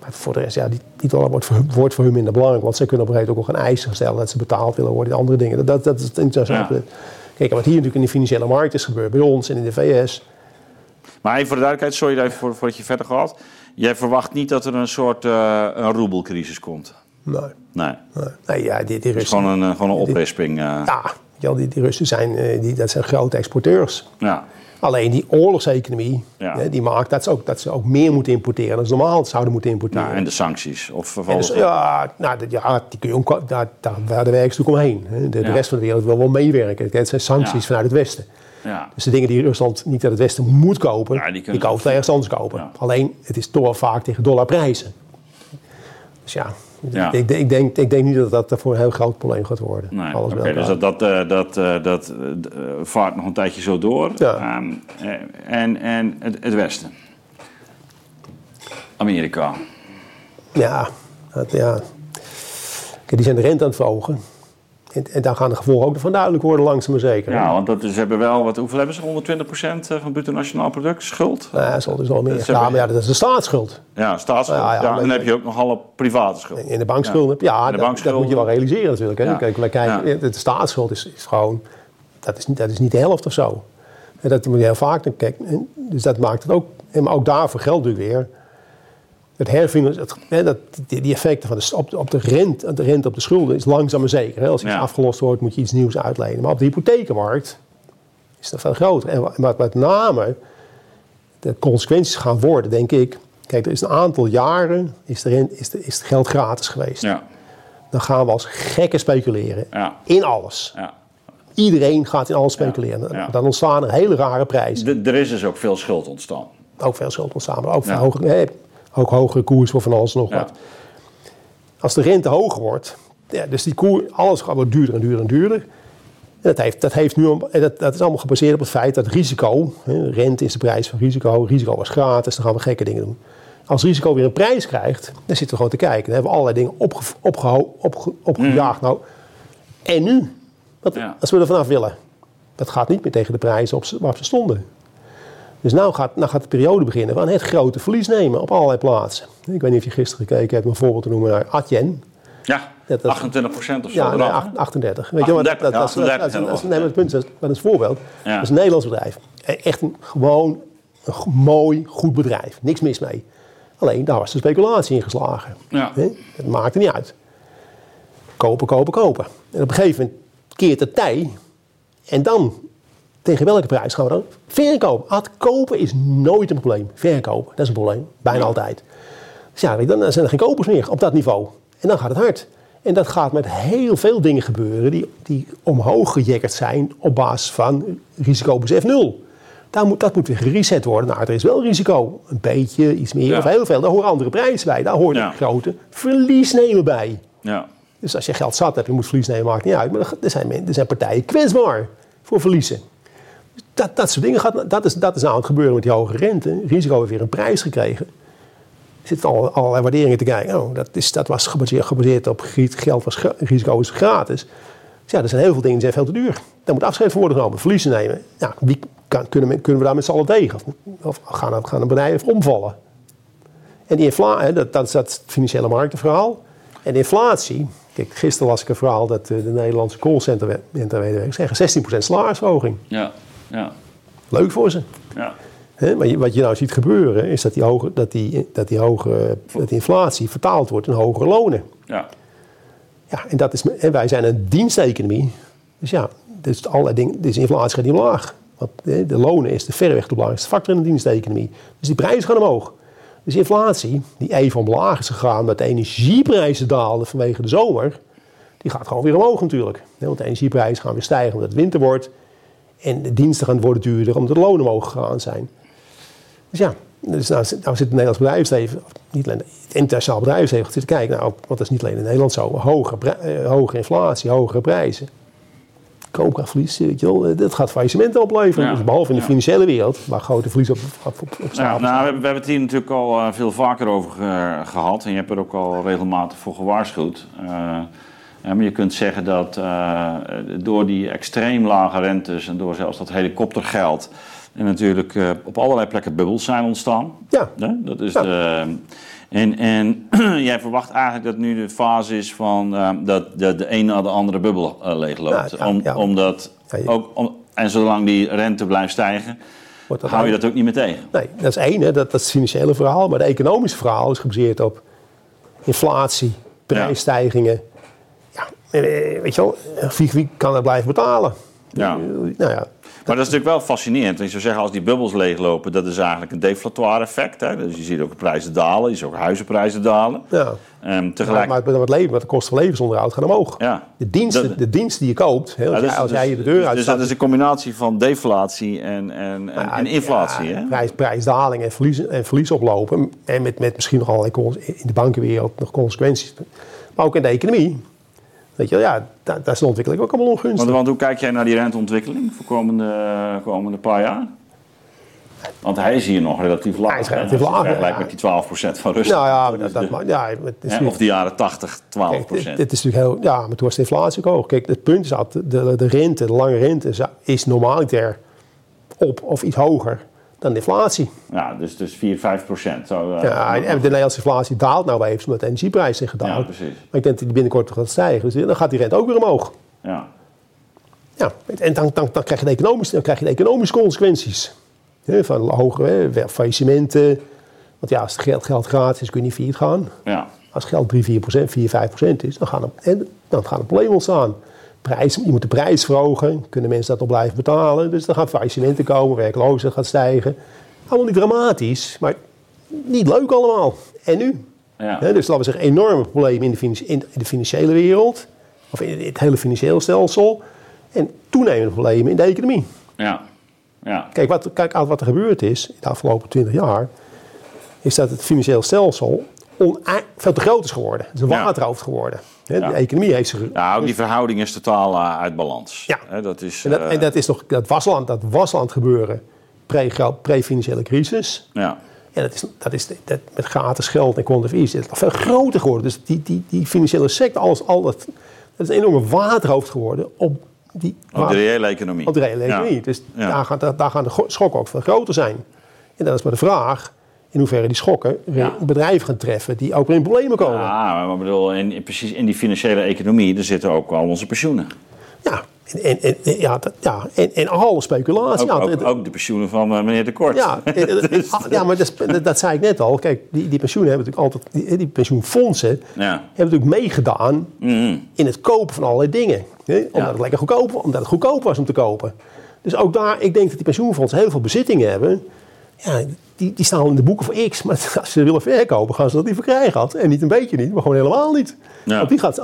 Speaker 3: Maar voor de rest, ja, die, die dollar wordt voor, wordt voor hun minder belangrijk. Want zij kunnen op een gegeven moment ook nog een eis stellen dat ze betaald willen worden. Andere dingen. Dat, dat, dat is het interessante.
Speaker 2: Ja.
Speaker 3: Kijk, wat hier natuurlijk in de financiële markt is gebeurd bij ons en in de VS.
Speaker 2: Maar even voor de duidelijkheid, sorry even voor, voordat je verder gaat. Jij verwacht niet dat er een soort eh, een roebelcrisis komt?
Speaker 3: Nee,
Speaker 2: Nee,
Speaker 3: nee, nee ja, die, die
Speaker 2: het is
Speaker 3: Russen.
Speaker 2: gewoon een, eh, gewoon een oprisping. eh.
Speaker 3: Ja, die, die Russen zijn, die, dat zijn grote exporteurs.
Speaker 2: ja.
Speaker 3: Alleen die oorlogseconomie,
Speaker 2: Ja.
Speaker 3: hè, die maakt dat ze, ook, dat ze ook meer moeten importeren dan ze normaal zouden moeten importeren.
Speaker 2: Nou, en de sancties. Of
Speaker 3: En
Speaker 2: valt
Speaker 3: dus, ja, nou, ja, die kun je ook, daar, daar, werken ze natuurlijk omheen. hè. De, rest van de wereld wil wel meewerken. Het zijn sancties vanuit het Westen.
Speaker 2: ja.
Speaker 3: Dus de dingen die Rusland niet uit het Westen moet kopen,
Speaker 2: die
Speaker 3: het
Speaker 2: ze-
Speaker 3: ergens anders kopen. Alleen, het is toch vaak tegen dollarprijzen. Dus ja,
Speaker 2: Ja.
Speaker 3: Ik, ik, denk, ik denk niet dat dat voor een heel groot probleem gaat worden.
Speaker 2: Nee,
Speaker 3: Alles
Speaker 2: dus dat, dat, eh, dat, eh, dat eh, vaart nog een tijdje zo door.
Speaker 3: Ja.
Speaker 2: Ehm, eh, en en het, het Westen. Amerika.
Speaker 3: Ja, dat, ja. Kijk, die zijn de rente aan het verhogen. En, en daar gaan de gevolgen ook van duidelijk worden, langzaam maar zeker.
Speaker 2: Ja, want dat is, ze hebben wel, wat, hoeveel hebben ze? 120% van het bruto nationaal product schuld?
Speaker 3: Nou, dat dus wel meer.
Speaker 2: Dat is
Speaker 3: Ja,
Speaker 2: hebben-
Speaker 3: maar ja, dat is de staatsschuld.
Speaker 2: Ja, staatsschuld.
Speaker 3: Ja,
Speaker 2: Ja,
Speaker 3: ja,
Speaker 2: en
Speaker 3: maar-
Speaker 2: dan heb je ook nog alle private schuld.
Speaker 3: In de bankschulden. Ja,
Speaker 2: de
Speaker 3: dat, dat moet je wel realiseren natuurlijk. Hè.
Speaker 2: Ja.
Speaker 3: Kijk, kijken,
Speaker 2: Ja.
Speaker 3: De staatsschuld is, is gewoon... Dat is, niet- dat is niet de helft of zo. En dat moet je heel vaak kijken. En Dus dat maakt het ook... Maar ook daarvoor geldt natuurlijk weer... Het dat, die, die effecten van de, op, de- op de, rente, de rente op de schulden is langzaam maar zeker. Hè. Als iets
Speaker 2: Ja.
Speaker 3: afgelost wordt, moet je iets nieuws uitlenen. Maar op de hypothekenmarkt is dat veel groter. En wat met name de consequenties gaan worden, denk ik... Kijk, er is een aantal jaren is, de rente, is, de, is het geld gratis geweest.
Speaker 2: Ja,
Speaker 3: Dan gaan we als gekken speculeren.
Speaker 2: Ja.
Speaker 3: In alles.
Speaker 2: ja.
Speaker 3: Iedereen gaat in alles speculeren. Dan ontstaan er hele rare prijzen.
Speaker 2: Er is dus ook veel schuld ontstaan.
Speaker 3: Ook veel schuld ontstaan. Maar ook, hogere, nee, ook hogere koers voor van alles nog
Speaker 2: Ja.
Speaker 3: wat. Als de rente hoger wordt, ja, dus die koers, alles gaat wordt duurder en duurder en duurder. En dat, heeft, dat, heeft nu, dat, dat is allemaal gebaseerd op het feit dat risico, hè, rente is de prijs van risico, risico was gratis, dan gaan we gekke dingen doen. Als risico weer een prijs krijgt, dan zitten we gewoon te kijken. Dan hebben we allerlei dingen opge, opgeho- opge- opgejaagd. Nou, en nu? Wat,
Speaker 2: Ja.
Speaker 3: Als we er vanaf willen. Dat gaat niet meer tegen de prijzen op, waarop ze stonden. Dus nou gaat, nou gaat de periode beginnen van het grote verlies nemen op allerlei plaatsen. Ik weet niet of je gisteren gekeken hebt, een voorbeeld te noemen naar Adyen.
Speaker 2: Ja,
Speaker 3: Dat- dat-
Speaker 2: 28 procent of zo.
Speaker 3: Ja, nee,
Speaker 2: eraf, hè?
Speaker 3: acht- 38. Weet je, wat,
Speaker 2: 38,
Speaker 3: dat, dat,
Speaker 2: ja,
Speaker 3: dat, dat,
Speaker 2: 38
Speaker 3: dat, dat,
Speaker 2: zelfs.
Speaker 3: nee, maar het punt is, dat is een voorbeeld.
Speaker 2: Ja.
Speaker 3: Dat is een Nederlands bedrijf. E- Echt een gewoon een mooi, goed bedrijf. Niks mis mee. Alleen daar was de speculatie in geslagen.
Speaker 2: Ja.
Speaker 3: Het maakte niet uit. Kopen, kopen, kopen. En op een gegeven moment keert het tij. En dan, tegen welke prijs gaan we dan? Verkopen. Ad, kopen is nooit een probleem. Verkopen, dat is een probleem. Bijna altijd. Dus ja, dan zijn er geen kopers meer op dat niveau. En dan gaat het hard. En dat gaat met heel veel dingen gebeuren die, die omhoog gejakkerd zijn op basis van risicobesef nul. Daar moet, dat moet weer gereset worden. Nou, er is wel risico. Een beetje, iets meer
Speaker 2: Ja.
Speaker 3: of heel veel. Daar horen andere prijzen bij. Daar hoort
Speaker 2: Ja.
Speaker 3: een grote verlies nemen bij.
Speaker 2: Ja.
Speaker 3: Dus als je geld zat hebt, je moet verlies nemen, maakt niet uit. Maar er zijn, er zijn partijen kwetsbaar voor verliezen. Dat, dat soort dingen, gaat, dat, is, dat is nou aan het gebeuren met die hoge rente. Risico heeft weer een prijs gekregen. Er zitten al, allerlei waarderingen te kijken. Oh, dat, is, dat was gebaseerd, gebaseerd op geld, was risico is gratis. Dus ja, er zijn heel veel dingen die zijn veel te duur. Daar moet afscheid voor worden genomen, verliezen nemen. Ja, wie kan, kunnen, we, kunnen we daar met z'n allen tegen? Of, gaan, gaan een bedrijf omvallen? En die inflatie, dat, is dat financiële marktenverhaal. En inflatie, kijk, gisteren las ik een verhaal dat eh, de Nederlandse callcenter-medewerkers zeggen 16% salarisverhoging.
Speaker 2: Ja. Ja.
Speaker 3: Leuk voor ze.
Speaker 2: Ja.
Speaker 3: Maar wat je nou ziet gebeuren, is dat die, hoge, dat, die, dat, die hoge, dat die inflatie vertaald wordt in hogere lonen.
Speaker 2: Ja.
Speaker 3: Ja, en, dat is, en wij zijn een diensteconomie. Dus ja, dus allerlei dingen, dus inflatie gaat niet omlaag. Want de lonen is de verreweg de belangrijkste factor in de diensteconomie. Dus die prijzen gaan omhoog. Dus inflatie, die even omlaag is gegaan omdat de energieprijzen daalden vanwege de zomer, die gaat gewoon weer omhoog natuurlijk. Want de energieprijzen gaan weer stijgen omdat het winter wordt. En de diensten gaan worden duurder omdat de lonen omhoog gegaan zijn. Dus ja, dus nou, nou zit het Nederlands bedrijfsleven, of niet alleen het internationaal bedrijfsleven, zit te kijken, nou, want dat is niet alleen in Nederland zo, hoge, eh, hoge inflatie, hogere prijzen. Koopkrachtverlies, weet je wel, eh, dat gaat faillissementen opleveren.
Speaker 2: Ja,
Speaker 3: Dus behalve in de financiële wereld, waar grote verlies op, op, op, op
Speaker 2: Nou, nou, we, hebben- we hebben het hier natuurlijk al eh, veel vaker over ge- gehad. En je hebt er ook al regelmatig voor gewaarschuwd. Maar je kunt zeggen dat eh, door die extreem lage rentes en door zelfs dat helikoptergeld. En natuurlijk eh, op allerlei plekken bubbels zijn ontstaan.
Speaker 3: Ja.
Speaker 2: Dat is
Speaker 3: Ja.
Speaker 2: de, en, en jij verwacht eigenlijk dat nu de fase is van eh, dat de, de een na de andere bubbel eh, leegloopt.
Speaker 3: Ja, ja,
Speaker 2: Om,
Speaker 3: ja.
Speaker 2: Omdat ook, om, en zolang die rente blijft stijgen, hou je dat ook niet meer tegen.
Speaker 3: Nee, dat is één, hè, dat, dat is het financiële verhaal. Maar het economische verhaal is gebaseerd op inflatie, prijsstijgingen. Ja, eh, weet je wel, wie, kan dat blijven betalen?
Speaker 2: Ja.
Speaker 3: Eh, Nou ja,
Speaker 2: Maar dat is natuurlijk wel fascinerend. Je zou zeggen, als die bubbels leeglopen, dat is eigenlijk een deflatoire effect. Hè? Dus je ziet ook de prijzen dalen, je ziet ook huizenprijzen dalen.
Speaker 3: ja. Maar,
Speaker 2: tegelijk...
Speaker 3: maar het leven, de kosten van levensonderhoud gaan omhoog.
Speaker 2: ja.
Speaker 3: De diensten,
Speaker 2: Dat-
Speaker 3: de diensten die je koopt, als,
Speaker 2: Ja, dus-
Speaker 3: jij, als
Speaker 2: dus-
Speaker 3: jij de deur
Speaker 2: dus, dus dat is een combinatie van deflatie en, en, en,
Speaker 3: Ja,
Speaker 2: en inflatie.
Speaker 3: ja,
Speaker 2: hè?
Speaker 3: Prijs, prijsdaling en verlies, en verlies oplopen. En met, met misschien nog allerlei cons- in de bankenwereld nog consequenties. Maar ook in de economie. Weet je wel, ja, daar, daar is de ontwikkeling ook allemaal ongunstig.
Speaker 2: Want, want hoe kijk jij naar die renteontwikkeling voor komende, komende paar jaar? Want hij is hier nog relatief laag.
Speaker 3: Hij is relatief laag,
Speaker 2: vergelijkt
Speaker 3: ja.
Speaker 2: met die 12% van Rusland.
Speaker 3: nou ja, dat, dat,
Speaker 2: de-
Speaker 3: maar- ja, het is
Speaker 2: hè, of de jaren 80, 12%.
Speaker 3: Kijk, dit, dit is natuurlijk heel, ja, maar toen was de inflatie ook hoog. Kijk, het punt is dat de, de rente, de lange rente, is- is normaliter op of iets hoger dan de inflatie.
Speaker 2: Ja, dus, dus 4, 5 procent. Zo, eh,
Speaker 3: Ja, en de Nederlandse inflatie daalt nou even omdat de energieprijzen zijn gedaald.
Speaker 2: Ja, precies.
Speaker 3: Maar ik denk dat die binnenkort gaat stijgen. Dus dan gaat die rente ook weer omhoog.
Speaker 2: ja.
Speaker 3: Ja, en dan, dan, dan, krijg, je de economische, dan krijg je de economische consequenties. Hè, van hoge hè, faillissementen. Want ja, als het geld, geld gratis is, kun je niet failliet gaan.
Speaker 2: ja.
Speaker 3: Als geld 3, 4 procent, 4, 5 procent is, dan gaan er, dan gaan er problemen ontstaan. Prijs, je moet de prijs verhogen, kunnen mensen dat nog blijven betalen. Dus dan gaan faillissementen komen, werkloosheid gaat stijgen. Allemaal niet dramatisch, maar niet leuk allemaal. En nu?
Speaker 2: Ja.
Speaker 3: Dus laten we zeggen, enorme problemen in de, in de financiële wereld. Of in het hele financiële stelsel. En toenemende problemen in de economie.
Speaker 2: Ja. Ja.
Speaker 3: Kijk, wat, kijk aan wat er gebeurd is in de afgelopen 20 jaar. Is dat het financieel stelsel veel te groot is geworden. Het is een waterhoofd geworden. De economie heeft zich...
Speaker 2: Ja, ook die verhouding is totaal eh, uit balans.
Speaker 3: Ja.
Speaker 2: Dat is,
Speaker 3: En dat,
Speaker 2: eh,
Speaker 3: en dat is nog, dat was al aan, dat was al aan het gebeuren pre- pre-financiële crisis.
Speaker 2: ja.
Speaker 3: Ja, dat is, dat is dat, met gratis geld en quantitative easing, is het nog veel groter geworden. Dus die, die, die financiële sector, alles, al dat, dat is een enorme waterhoofd geworden op die,
Speaker 2: Op de reële economie.
Speaker 3: op de reële
Speaker 2: Ja.
Speaker 3: economie. Dus
Speaker 2: Ja.
Speaker 3: daar, gaat, daar, daar gaan de schokken ook veel groter zijn. En dat is maar de vraag in hoeverre die schokken weer
Speaker 2: Ja.
Speaker 3: bedrijven gaan treffen die ook weer in problemen komen.
Speaker 2: Ja, maar ik bedoel, in, precies in die financiële economie, daar zitten ook al onze pensioenen.
Speaker 3: Ja, en, en, en, ja, ja, en, en alle speculatie.
Speaker 2: Ook,
Speaker 3: ja,
Speaker 2: ook, ook de pensioenen van eh, meneer De Kort.
Speaker 3: Ja,
Speaker 2: Dus-
Speaker 3: ja maar dat, is- dat, dat zei ik net al. Kijk, die, die pensioenen hebben natuurlijk altijd, die, die pensioenfondsen
Speaker 2: Ja.
Speaker 3: hebben natuurlijk meegedaan
Speaker 2: Mhm.
Speaker 3: in het kopen van allerlei dingen. Hè? Omdat het lekker goedkoop, omdat het goedkoop was om te kopen. Dus ook daar, ik denk dat die pensioenfondsen heel veel bezittingen hebben. Ja, die, die staan al in de boeken voor X. Maar als ze willen verkopen, gaan ze dat niet verkrijgen. En niet een beetje niet, maar gewoon helemaal niet.
Speaker 2: Ja.
Speaker 3: Want die gaat,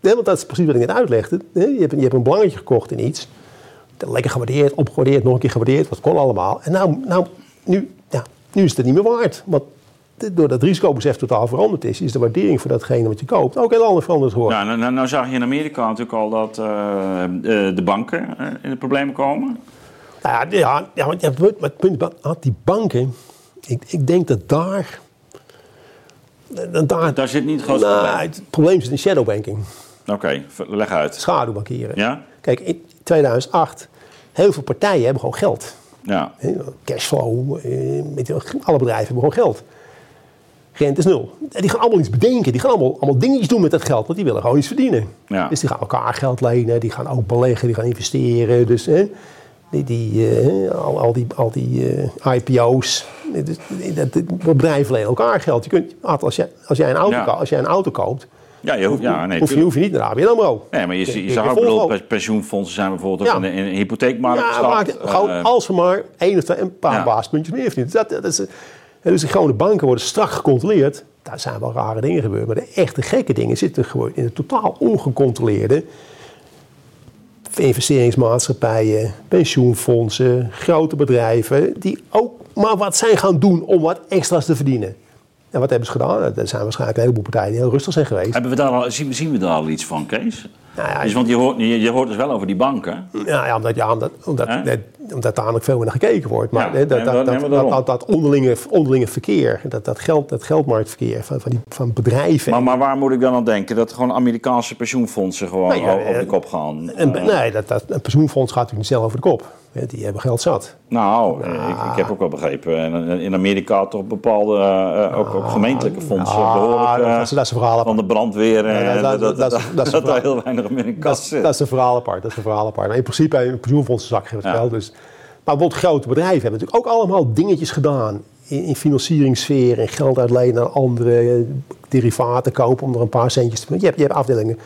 Speaker 3: want dat is precies wat ik net uitlegde. Je hebt, je hebt een belangetje gekocht in iets. Lekker gewaardeerd, opgewaardeerd, nog een keer gewaardeerd. Wat kon allemaal. En nou, nou nu, ja, nu is het niet meer waard. Want doordat het risicobesef totaal veranderd is, is de waardering voor datgene wat je koopt ook heel anders veranderd geworden.
Speaker 2: Nou, nou, nou, nou zag je in Amerika natuurlijk al dat eh, eh, de banken eh, in de problemen komen.
Speaker 3: Nou ja, ja, want ja, het punt- had die banken, ik, ik denk dat daar, daar,
Speaker 2: Daar zit niet het grootste
Speaker 3: nou,
Speaker 2: probleem.
Speaker 3: het probleem zit in shadowbanking,
Speaker 2: Oké, leg uit.
Speaker 3: schaduwbankieren.
Speaker 2: Ja?
Speaker 3: Kijk, in 2008, heel veel partijen hebben gewoon geld.
Speaker 2: Ja.
Speaker 3: Cashflow, eh, alle bedrijven hebben gewoon geld. Rente is nul. Die gaan allemaal iets bedenken. Die gaan allemaal, allemaal dingetjes doen met dat geld, want die willen gewoon iets verdienen.
Speaker 2: Ja.
Speaker 3: Dus die gaan elkaar geld lenen, die gaan ook beleggen, die gaan investeren. Dus hè, die, die, eh, al, al die, al die eh, IPO's. Dus, dat, dat, bedrijven lenen elkaar geld. Je kunt, als, jij, als, jij een auto,
Speaker 2: Ja.
Speaker 3: als jij een auto koopt,
Speaker 2: Ja, je hoeft, ja, nee,
Speaker 3: hoef, je,
Speaker 2: tuurlijk.
Speaker 3: hoef je niet naar ABN AMRO.
Speaker 2: Nee, maar je, je,
Speaker 3: Je-
Speaker 2: je
Speaker 3: je
Speaker 2: zag ook, bedoel, pensioenfondsen zijn bijvoorbeeld
Speaker 3: Ja.
Speaker 2: in, de, in de hypotheekmarkt
Speaker 3: Ja, maakt, gewoon
Speaker 2: Eh,
Speaker 3: als we maar één of twee, een paar
Speaker 2: Ja.
Speaker 3: basispuntjes meer verdienen. Dat, dat is, dus de gewone banken worden strak gecontroleerd. Daar zijn wel rare dingen gebeurd. Maar de echte gekke dingen zitten gewoon in het totaal ongecontroleerde. Investeringsmaatschappijen, pensioenfondsen, grote bedrijven. Die ook maar wat zijn gaan doen om wat extra's te verdienen. En wat hebben ze gedaan? Er zijn waarschijnlijk een heleboel partijen die heel rustig zijn geweest.
Speaker 2: Hebben we daar al, zien, zien we daar al iets van, Kees?
Speaker 3: Nou ja,
Speaker 2: dus, want je hoort, je, je hoort dus wel over die banken.
Speaker 3: Ja, ja, omdat, ja omdat, omdat, net- omdat veel meer naar gekeken wordt. Maar
Speaker 2: Ja,
Speaker 3: dat, dat, dat, dat, dat, dat onderlinge, onderlinge verkeer, dat, dat, geld, dat geldmarktverkeer van, van, die, van bedrijven.
Speaker 2: Maar, maar waar moet ik dan aan denken? Dat gewoon Amerikaanse pensioenfondsen gewoon
Speaker 3: Nou ja,
Speaker 2: over de
Speaker 3: eh,
Speaker 2: kop gaan?
Speaker 3: en,
Speaker 2: Eh,
Speaker 3: nee, dat, dat, een pensioenfonds gaat natuurlijk niet zelf over de kop. Die hebben geld zat.
Speaker 2: Nou, eh, ik, ik heb ook wel begrepen. In, in Amerika toch bepaalde, eh, ook, ook gemeentelijke fondsen
Speaker 3: Ah,
Speaker 2: behoorlijk...
Speaker 3: dat,
Speaker 2: eh,
Speaker 3: is, dat is een verhaal apart.
Speaker 2: van de brandweer.
Speaker 3: dat-
Speaker 2: dat,
Speaker 3: dat-
Speaker 2: dat,
Speaker 3: dat dat
Speaker 2: dat heel weinig
Speaker 3: Dat,
Speaker 2: kast
Speaker 3: is-
Speaker 2: zit.
Speaker 3: dat is een verhaal apart. Dat is een verhaal apart. Maar in principe hebben pensioenfondsen zak het
Speaker 2: Ja.
Speaker 3: geld. Dus. Maar bijvoorbeeld grote bedrijven hebben natuurlijk ook allemaal dingetjes gedaan. In, in financieringssfeer en geld uitlenen aan anderen. eh, Derivaten kopen om er een paar centjes te... Je hebt, je hebt afdelingen...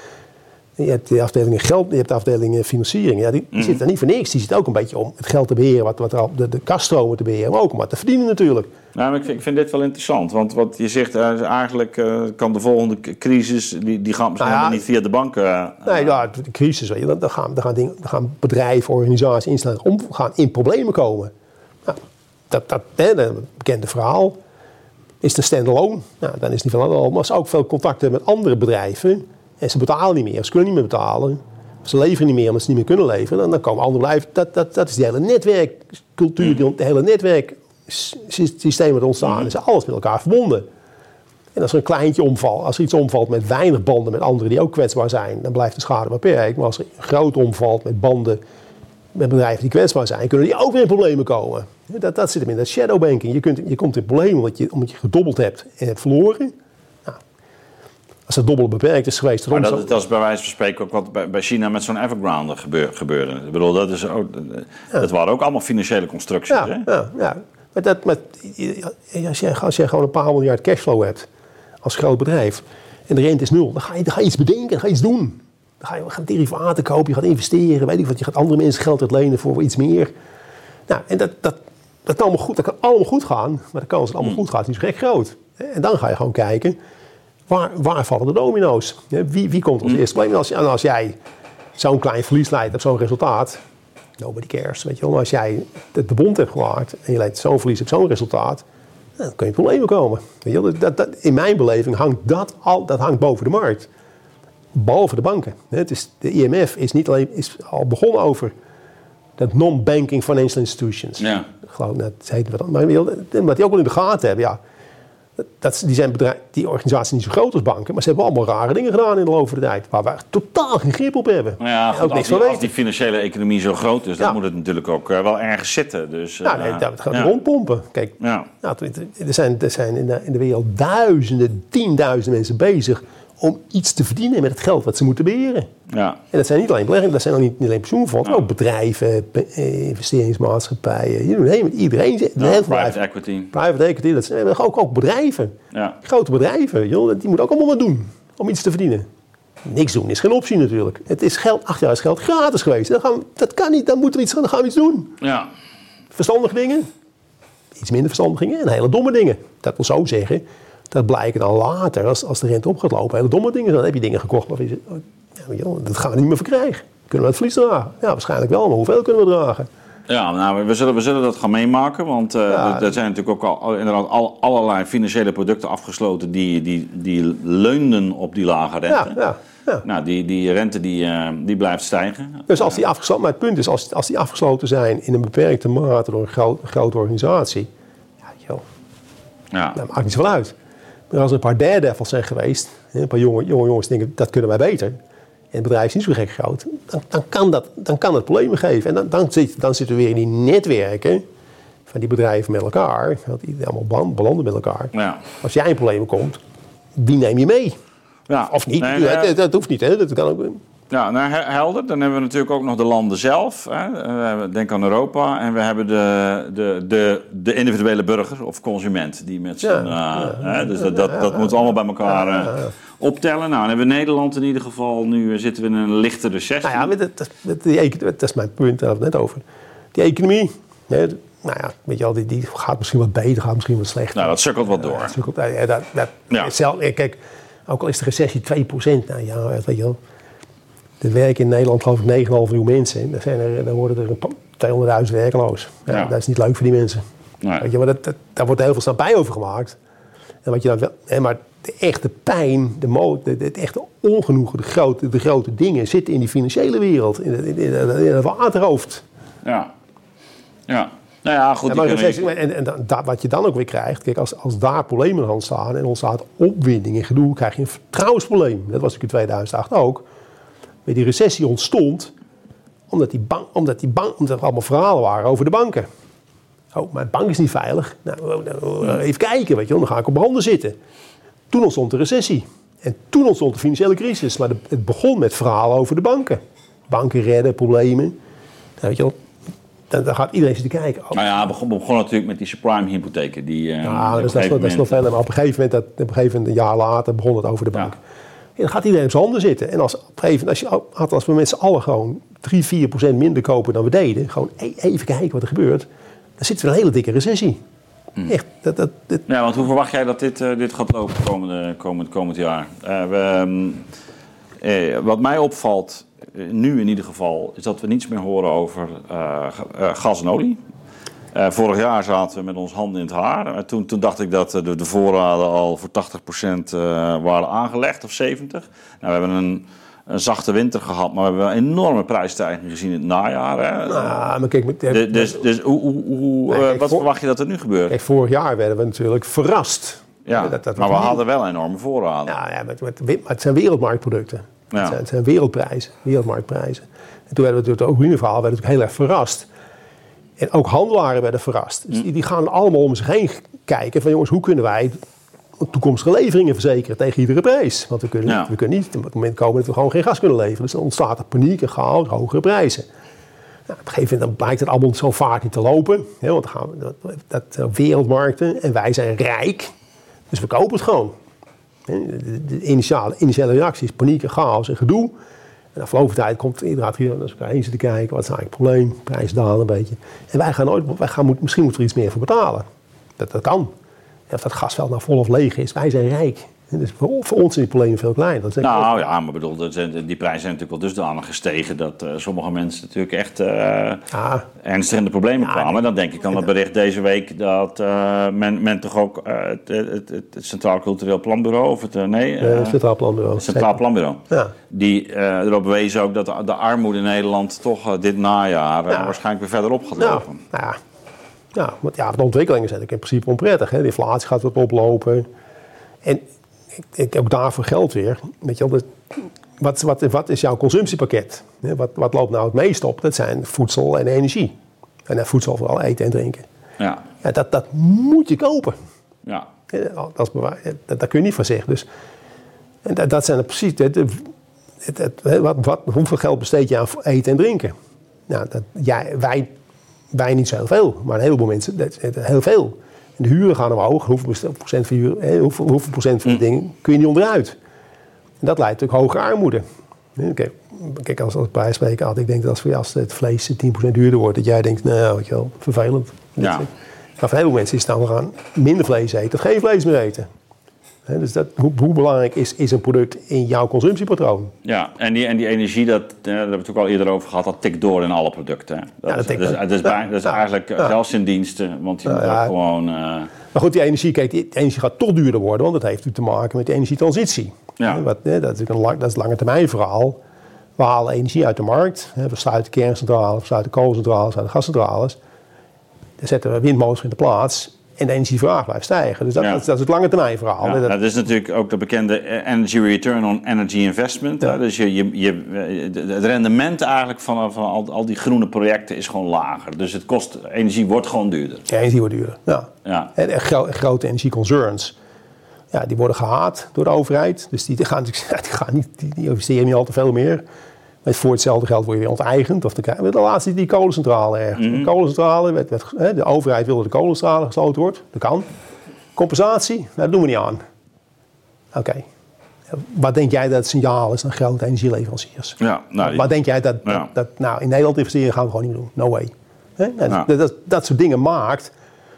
Speaker 3: Je hebt de afdelingen geld, je hebt de afdelingen financiering. Ja, die,
Speaker 2: Mhm.
Speaker 3: die zitten er niet voor niks. Die zitten ook een beetje om het geld te beheren, wat, wat al- de, de kaststromen te beheren, maar ook om wat te verdienen natuurlijk.
Speaker 2: Nou, maar ik, vind, ik vind dit wel interessant. Want wat je zegt, eh, eigenlijk eh, kan de volgende crisis... die, die gaat misschien
Speaker 3: Nou ja,
Speaker 2: niet via de banken. eh,
Speaker 3: Nee, ja, de crisis, weet je, dan, gaan, dan, gaan dingen, dan gaan bedrijven, organisaties, instellingen om, gaan in problemen komen. Nou, dat, dat hè, bekende verhaal. Is de standalone? Nou, dan is het niet van alle Maar ook veel contacten met andere bedrijven en ze betalen niet meer, ze kunnen niet meer betalen, ze leveren niet meer omdat ze niet meer kunnen leveren, dan, dan komen andere bedrijven. Dat, dat, dat is die hele netwerkcultuur, die, de hele netwerksysteem wat ontstaan is. Alles met elkaar verbonden. En als er een kleintje omvalt, als er iets omvalt met weinig banden met anderen die ook kwetsbaar zijn, dan blijft de schade beperkt. Maar als er groot omvalt met banden met bedrijven die kwetsbaar zijn, kunnen die ook weer in problemen komen. Dat, dat zit hem in dat shadowbanking. Je, kunt, je komt in problemen omdat je, omdat je gedobbeld hebt en hebt verloren. Als dat dobbelen beperkt is geweest,
Speaker 2: Maar dat, dat is bij wijze van spreken ook wat bij, bij China met zo'n Evergrande gebeur, gebeurde. Ik bedoel, dat, is ook, dat waren ook allemaal financiële constructies.
Speaker 3: Ja,
Speaker 2: Hè?
Speaker 3: ja, ja. Maar dat, met, als, jij, als jij gewoon een paar miljard cashflow hebt als groot bedrijf en de rente is nul, dan ga je, dan ga je iets bedenken, dan ga je iets doen. Dan ga je, gaat derivaten kopen, je gaat investeren, weet ik wat, je gaat andere mensen geld uitlenen voor iets meer. Nou, en dat, dat, dat, kan allemaal goed, dat kan allemaal goed gaan, maar de kans dat het allemaal goed gaat is gek groot. En dan ga je gewoon kijken, waar, waar vallen de domino's? Wie, wie komt als eerste probleem? En als, en als jij zo'n klein verlies leidt op zo'n resultaat, nobody cares. Weet je wel, maar als jij het de bond hebt gemaakt en je leidt zo'n verlies op zo'n resultaat, dan kun je problemen komen. Weet je wel, dat, dat, in mijn beleving hangt dat, al, dat hangt boven de markt. Behalve de banken. Het is, de IMF is, niet alleen, is al begonnen over dat non-banking financial institutions.
Speaker 2: Ja.
Speaker 3: geloof ik. Nou, dat heet wat, maar wat die ook wel in de gaten hebben, ja. Dat, die, zijn bedrijf, die organisaties niet zo groot als banken, maar ze hebben allemaal rare dingen gedaan in de loop van de tijd. Waar we totaal geen grip op hebben.
Speaker 2: Nou ja, goed,
Speaker 3: ook niks
Speaker 2: die,
Speaker 3: van
Speaker 2: als
Speaker 3: weten.
Speaker 2: die financiële economie zo groot is, dan
Speaker 3: Ja.
Speaker 2: moet het natuurlijk ook eh, wel ergens zitten. Dus,
Speaker 3: Nou,
Speaker 2: eh,
Speaker 3: nee, dat gaat
Speaker 2: ja.
Speaker 3: rondpompen. Kijk,
Speaker 2: Ja.
Speaker 3: nou, er zijn, er zijn in, de, in de wereld duizenden, tienduizenden mensen bezig om iets te verdienen met het geld wat ze moeten beheren.
Speaker 2: Ja.
Speaker 3: En dat zijn niet alleen beleggingen, dat zijn ook niet, niet alleen pensioenfondsen, maar ook bedrijven, eh, investeringsmaatschappijen. Iedereen.
Speaker 2: Ja, private equity.
Speaker 3: Private equity, dat zijn ook, ook bedrijven.
Speaker 2: Ja.
Speaker 3: Grote bedrijven, joh, die moeten ook allemaal wat doen om iets te verdienen. Niks doen is geen optie natuurlijk. Het is geld, acht jaar is geld gratis geweest. Dan gaan we- dat kan niet, dan moeten we iets, dan gaan we iets doen.
Speaker 2: Ja.
Speaker 3: Verstandige dingen, iets minder verstandige dingen en hele domme dingen. Dat wil zo zeggen, dat blijken dan later, als, als de rente op gaat lopen, hele domme dingen. Dan heb je dingen gekocht waarvan je zegt, oh, ja, maar joh, dat gaan we niet meer verkrijgen. Kunnen we het verlies dragen? Ja, waarschijnlijk wel, maar hoeveel kunnen we dragen?
Speaker 2: Ja, nou, we zullen, we zullen dat gaan meemaken. Want eh,
Speaker 3: Ja.
Speaker 2: er- zijn natuurlijk ook al, inderdaad al, allerlei financiële producten afgesloten die, die, die leunden op die lage rente.
Speaker 3: Ja, ja, ja.
Speaker 2: Nou, die, die rente die, eh, die blijft stijgen.
Speaker 3: Dus als die afgesloten, maar het punt is, als, als die afgesloten zijn in een beperkte mate door een groot, grote organisatie, ja, joh,
Speaker 2: Ja.
Speaker 3: dat maakt niet zoveel uit. Maar als er een paar daredevils zijn geweest, een paar jonge, jonge jongens denken, dat kunnen wij beter. En het bedrijf is niet zo gek groot, dan, dan, kan, dat, dan kan dat problemen geven. En dan, dan, zit, dan zitten we weer in die netwerken van die bedrijven met elkaar, want die allemaal belanden met elkaar.
Speaker 2: Ja.
Speaker 3: Als jij in problemen komt, wie neem je mee?
Speaker 2: Ja.
Speaker 3: Of niet?
Speaker 2: Nee,
Speaker 3: dat, dat hoeft niet, hè? dat kan ook.
Speaker 2: Ja, nou, he- helder. Dan hebben we natuurlijk ook nog de landen zelf. Hè. Eh, Denk aan Europa. En we hebben de, de, de, de individuele burger of consument. Die met zijn,
Speaker 3: Ja,
Speaker 2: eh, hè, dus dat, dat, dat moet allemaal bij elkaar eh, optellen. Nou, dan hebben we Nederland in ieder geval. Nu zitten we in een lichte recessie.
Speaker 3: Nou ja, dat, dat, die is mijn punt, daar net over. Die economie, nou ja, weet je wel, die, die gaat misschien wat beter, gaat misschien wat slechter.
Speaker 2: Nou, dat sukkelt wat door.
Speaker 3: Dat dat, dat,
Speaker 2: Ja.
Speaker 3: zelf, kijk, ook al is de recessie 2%, nou ja, weet je wel. Er werken in Nederland geloof ik 9,5 miljoen mensen. Dan, zijn er, dan worden er een pa- 200.000 werkloos. Ja,
Speaker 2: Ja.
Speaker 3: Dat is niet leuk voor die mensen.
Speaker 2: Nee.
Speaker 3: Weet je, maar dat, dat, daar wordt heel veel snapij over gemaakt. En wat je dan wel, hè, maar de echte pijn, de, mo, de, het echte ongenoegen, de grote, de grote dingen zitten in die financiële wereld, in in, in- in het waterhoofd.
Speaker 2: Ja. Ja. Nou ja, goed. Die
Speaker 3: maar en, en dan- da- wat je dan ook weer krijgt, kijk, als, als daar problemen aan staan en ontstaat opwinding en gedoe, krijg je een vertrouwensprobleem. Dat was natuurlijk in 2008 ook. Maar die recessie ontstond omdat, die bank, omdat, die bank, omdat er allemaal verhalen waren over de banken. Oh, mijn bank is niet veilig. Nou, nou, even kijken, weet je wel, dan ga ik op handen zitten. Toen ontstond de recessie. En toen ontstond de financiële crisis. Maar het begon met verhalen over de banken. Banken redden, problemen. Nou, weet je wel, dan, dan gaat iedereen zitten kijken. Oh,
Speaker 2: Nou ja, begon, begon natuurlijk met die subprime hypotheken. Die, eh,
Speaker 3: ja, dat is, nog- dat is nog. Maar op een gegeven moment, dat, op een gegeven moment, een jaar later, begon het over de bank. En dan gaat iedereen op zijn handen zitten. En als, op een gegeven moment, als, je, als we met z'n allen gewoon 3, 4 procent minder kopen dan we deden. Gewoon e- even kijken wat er gebeurt. Dan zitten we in een hele dikke recessie.
Speaker 2: Hmm.
Speaker 3: Echt. Dat, dat, dat,
Speaker 2: Ja, want hoe verwacht jij dat dit, eh, dit gaat lopen komende, komend, komend jaar? Eh, we, ehm, eh, wat mij opvalt, eh, nu in ieder geval, is dat we niets meer horen over ga- gas en olie. Eh, vorig jaar zaten we met ons handen in het haar. Eh, toen, toen dacht ik dat eh, de, de voorraden al voor 80% eh, waren aangelegd, of 70%. Nou, we hebben een, een zachte winter gehad, maar we hebben een enorme prijsstijging gezien in het najaar. Hè?
Speaker 3: ah, maar kijk, met-
Speaker 2: De- dus dus hoe, hoe, hoe,
Speaker 3: Nee, kijk,
Speaker 2: wat
Speaker 3: voor-
Speaker 2: verwacht je dat er nu gebeurt?
Speaker 3: kijk, vorig jaar werden we natuurlijk verrast.
Speaker 2: Ja,
Speaker 3: Dat- dat
Speaker 2: maar we hadden wel enorme voorraden.
Speaker 3: Ja, ja met, met, maar het zijn wereldmarktproducten.
Speaker 2: Ja.
Speaker 3: Het, zijn, het zijn wereldprijzen, wereldmarktprijzen. En toen werden we door het Oekraïne-verhaal werden we natuurlijk heel erg verrast. En ook handelaren werden verrast. Dus die, die gaan allemaal om zich heen kijken van jongens, hoe kunnen wij toekomstige leveringen verzekeren tegen iedere prijs? Want we kunnen,
Speaker 2: Ja.
Speaker 3: we kunnen niet op het moment komen dat we gewoon geen gas kunnen leveren. Dus dan ontstaat er paniek en chaos, hogere prijzen. Nou, op een gegeven moment blijkt het allemaal zo vaart niet te lopen. Hè, want dan gaan we, dat, dat eh, wereldmarkten en wij zijn rijk. Dus we kopen het gewoon. De, initiale, initiële reactie is paniek en chaos en gedoe. En van tijd komt inderdaad hier naar elkaar heen zitten kijken. Wat is eigenlijk het probleem? Prijs dalen een beetje. En wij gaan nooit, wij gaan, misschien moeten er iets meer voor betalen. Dat, dat kan. Of dat gasveld nou vol of leeg is. Wij zijn rijk. Dus voor, ons zijn die problemen veel kleiner. Dat is ook-
Speaker 2: Nou ja, maar bedoel, die prijzen zijn natuurlijk wel dusdanig gestegen dat eh, sommige mensen natuurlijk echt
Speaker 3: Ja.
Speaker 2: ernstig in de problemen kwamen. Dan denk ik aan het bericht deze week dat eh, men, men toch ook het, het, het, het Centraal Cultureel Planbureau, of het, nee,
Speaker 3: Centraal Planbureau.
Speaker 2: het Centraal Planbureau,
Speaker 3: Ja.
Speaker 2: die erop wezen ook dat de, de armoede in Nederland toch dit najaar
Speaker 3: Ja.
Speaker 2: waarschijnlijk weer verder op gaat
Speaker 3: Nou,
Speaker 2: lopen.
Speaker 3: nou ja. Ja, want ja, de ontwikkelingen zijn natuurlijk in principe onprettig. Hè. De inflatie gaat wat oplopen. En ik, ik, ook daarvoor geldt weer. Weet je wel, wat, wat, wat is jouw consumptiepakket? Wat, wat loopt nou het meest op? Dat zijn voedsel en energie. En dan voedsel vooral eten en drinken.
Speaker 2: Ja,
Speaker 3: Ja, dat, dat moet je kopen.
Speaker 2: ja,
Speaker 3: Ja, Dat, dat, kun je niet van zeggen. Dus, en dat, dat zijn precies. Wat, wat, hoeveel geld besteed je aan eten en drinken? Nou, dat, ja, wij, wij niet zo heel veel, maar een heleboel mensen dat- heel veel. De huren gaan omhoog. Hoeveel procent van, huur, hoeveel, hoeveel procent van de dingen kun je niet onderuit? En dat leidt tot hogere armoede. Kijk, kijk als, als prijsspreker had ik denk dat als, als het vlees 10% duurder wordt, dat jij denkt, nou, weet je wel, vervelend.
Speaker 2: Ja.
Speaker 3: Maar voor heel veel mensen is het dan we gaan minder vlees eten of geen vlees meer eten. Dus dat, hoe, hoe belangrijk is, is een product in jouw consumptiepatroon?
Speaker 2: ja. En, die, en die energie, dat, eh, daar hebben we het ook al eerder over gehad, dat tikt door in alle producten. hè. Dat,
Speaker 3: Ja, dat tikt
Speaker 2: dus, dat is, bij- dat is eigenlijk zelfs in diensten, want je moet ook gewoon... eh,
Speaker 3: Maar goed, die energie, kijk, die energie gaat toch duurder worden, want dat heeft natuurlijk te maken met de energietransitie.
Speaker 2: Ja.
Speaker 3: Wat, dat, is een lang, dat is een lange termijn verhaal. We halen energie uit de markt. We sluiten kerncentrales, we sluiten koolcentrales, we sluiten gascentrales. Dan zetten we windmolens in de plaats en de energievraag blijft stijgen. Dus dat,
Speaker 2: Ja.
Speaker 3: dat, is- dat is het lange termijn verhaal.
Speaker 2: Ja.
Speaker 3: Dat-
Speaker 2: dat is natuurlijk ook de bekende energy return on energy investment.
Speaker 3: Ja.
Speaker 2: Dus je, je, je, het rendement eigenlijk van, van al, al die groene projecten is gewoon lager. Dus het kost, energie wordt gewoon duurder.
Speaker 3: Ja, energie wordt duurder. Ja. En echt gro- grote energieconcerns, ja, die worden gehaat door de overheid. Dus die gaan, die gaan niet, die, die investeren niet al te veel meer. Met voor hetzelfde geld word je weer onteigend. Of de, de laatste die kolencentrale erg. De kolencentrale, werd, werd, de overheid wilde de kolencentrale gesloten wordt. Dat kan. Compensatie, nou, dat doen we niet aan. Oké. Wat denk jij dat het signaal is aan grote energieleveranciers?
Speaker 2: Ja, nou, die-
Speaker 3: Waar denk jij dat, dat,
Speaker 2: Ja.
Speaker 3: dat- nou, in Nederland investeren gaan we gewoon niet meer doen? No way. Hè? Dat,
Speaker 2: Ja.
Speaker 3: dat, dat, dat soort dingen maakt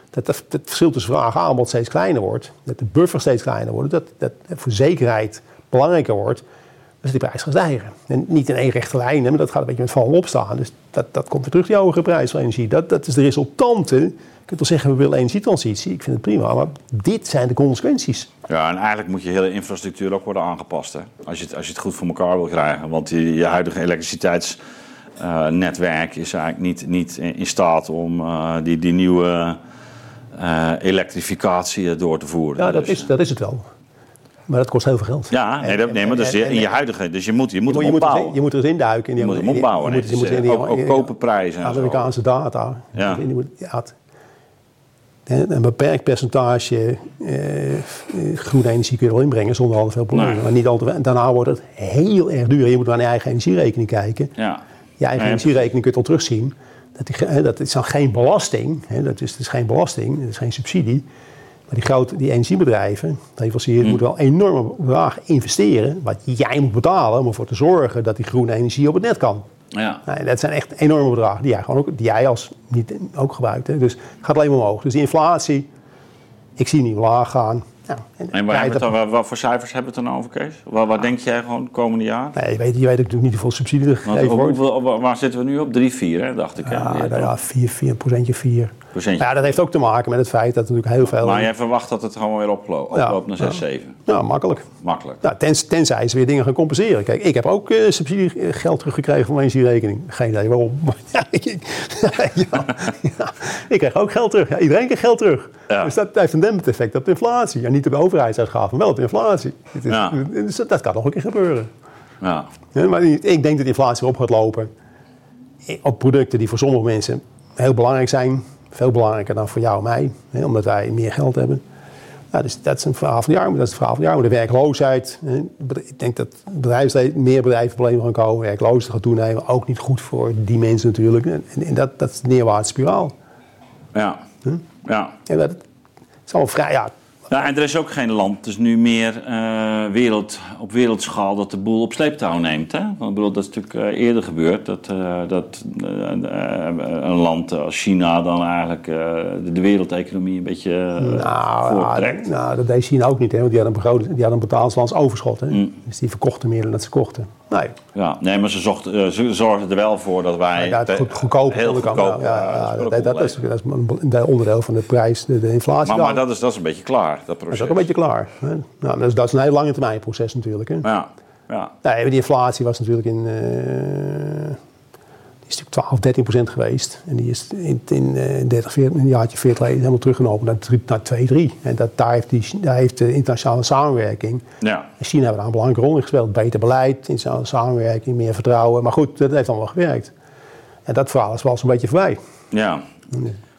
Speaker 3: dat het verschil tussen vraag en aanbod steeds kleiner wordt. Dat de buffer steeds kleiner wordt. Dat, dat voor zekerheid belangrijker wordt. Dus die prijs gaat stijgen. En niet in één rechte lijn, maar dat gaat een beetje met vallen opstaan. Dus dat, dat komt weer terug, die hogere prijs van energie. Dat, dat is de resultante. Je kunt wel zeggen, we willen energietransitie. Ik vind het prima, maar dit zijn de consequenties.
Speaker 2: Ja, en eigenlijk moet je hele infrastructuur ook worden aangepast. Hè? Als, je het, als je het goed voor elkaar wil krijgen. Want je, je huidige elektriciteitsnetwerk is eigenlijk niet, niet in in staat om eh, die, die nieuwe eh, elektrificatie eh, door te voeren.
Speaker 3: Ja, dat
Speaker 2: Dus,
Speaker 3: is, dat is het wel. Maar dat kost heel veel geld.
Speaker 2: Ja, nee, dat, nee maar dat is in je huidige. Dus je moet, je moet
Speaker 3: Je moet, er,
Speaker 2: opbouwen.
Speaker 3: je moet er eens induiken.
Speaker 2: Je moet hem opbouwen.
Speaker 3: Je moet, je moet
Speaker 2: Dus, eh,
Speaker 3: die-
Speaker 2: ook, ook koperprijzen. en zo.
Speaker 3: Amerikaanse data.
Speaker 2: Ja.
Speaker 3: Je moet- ja, een beperkt percentage eh, eh, groene energie kun je wel inbrengen zonder al te veel problemen.
Speaker 2: Nee.
Speaker 3: Maar niet al te, en daarna wordt het heel erg duur. Je moet naar je eigen energierekening kijken.
Speaker 2: Ja.
Speaker 3: Je eigen
Speaker 2: Nee,
Speaker 3: energierekening kun je al terugzien. Dat, die, dat is dan geen belasting. Hè, dat is, het is geen belasting, het is geen subsidie. Maar die grote die energiebedrijven, leveranciers,
Speaker 2: Mm.
Speaker 3: moeten wel enorme bedragen investeren. Wat jij moet betalen om ervoor te zorgen dat die groene energie op het net kan.
Speaker 2: Ja.
Speaker 3: Nou, dat zijn echt enorme bedragen die jij, gewoon ook, die jij als niet ook gebruikt. Hè. Dus het gaat alleen maar omhoog. Dus die inflatie, ik zie niet laag gaan. Nou, en,
Speaker 2: En waar het dan, wat voor cijfers hebben we het dan over, Kees? Wat, wat denk jij gewoon het komende jaar?
Speaker 3: nee, je, weet, je weet natuurlijk niet hoeveel subsidie er gegeven wordt.
Speaker 2: waar zitten we nu op? 3, 4, hè, dacht ik. hè?
Speaker 3: Ja, nou ja, 4, 4 procentje 4.
Speaker 2: Procentje.
Speaker 3: Ja, dat heeft ook te maken met het feit dat natuurlijk heel veel...
Speaker 2: Maar jij verwacht dat het gewoon weer oplo- oploopt naar 6, 7.
Speaker 3: Ja, makkelijk.
Speaker 2: Makkelijk.
Speaker 3: Nou, tens, tenzij ze weer dingen gaan compenseren. Kijk, ik heb ook eh subsidiegeld teruggekregen van mijn energierekening. Geen idee waarom. Ja, ik, ja, ja, kreeg ook geld terug. Ja, iedereen kreeg geld terug.
Speaker 2: Ja.
Speaker 3: Dus dat heeft een dempend effect op de inflatie. En niet op de overheidsuitgaven, maar wel op de inflatie. Is,
Speaker 2: Ja.
Speaker 3: dus dat, kan nog een keer gebeuren.
Speaker 2: Ja.
Speaker 3: Ja, maar ik denk dat de inflatie weer op gaat lopen. Op producten die voor sommige mensen heel belangrijk zijn. Veel belangrijker dan voor jou en mij. Hè, omdat wij meer geld hebben. Nou, dus dat is een verhaal van het jaar. Dat is het verhaal van jaar. Maar de werkloosheid. Hè, ik denk dat bedrijfsleven, meer bedrijven problemen gaan komen. Werkloosheid gaat toenemen. Ook niet goed voor die mensen natuurlijk. En, en dat, dat is de neerwaartse spiraal.
Speaker 2: Ja. ja.
Speaker 3: En dat is allemaal vrij... Ja,
Speaker 2: Ja, en er is ook geen land, dus nu meer eh, wereld, op wereldschaal dat de boel op sleeptouw neemt. Hè? Want ik bedoel, dat is natuurlijk eh, eerder gebeurd. Dat, eh, dat een land als China dan eigenlijk de, de wereldeconomie een beetje
Speaker 3: Nou, nou, dat deed China ook niet, hè, want die hadden een, begroting, die hadden een betaalslands overschot. Hè.
Speaker 2: Mm.
Speaker 3: Dus die verkochten meer dan dat ze kochten. Nee,
Speaker 2: Ja, nee, maar ze, zocht, eh, ze zorgden er wel voor dat wij
Speaker 3: ja, het goed, goedkoop.
Speaker 2: heel
Speaker 3: ja,
Speaker 2: eh,
Speaker 3: ja, dat, is, dat is een deel- onderdeel van de prijs, de, de inflatie.
Speaker 2: Maar, maar dat, is, dat is een beetje klaar, dat
Speaker 3: Dat
Speaker 2: proces.
Speaker 3: is ook een beetje klaar. Hè. Nou, dat, is, dat is een heel lange termijn proces natuurlijk. Hè.
Speaker 2: Ja, ja.
Speaker 3: Nee, die inflatie was natuurlijk in... eh, natuurlijk 12, 13 procent geweest. En die is in, in, eh, 30, 40, een jaartje 40 geleden helemaal teruggenomen naar, naar 2, 3. En dat, daar, heeft die, daar heeft de internationale samenwerking
Speaker 2: Ja,
Speaker 3: en China hebben daar een belangrijke rol in gespeeld. Beter beleid, internationale samenwerking, meer vertrouwen. Maar goed, dat heeft allemaal gewerkt. En dat verhaal is wel eens een beetje voorbij.
Speaker 2: ja.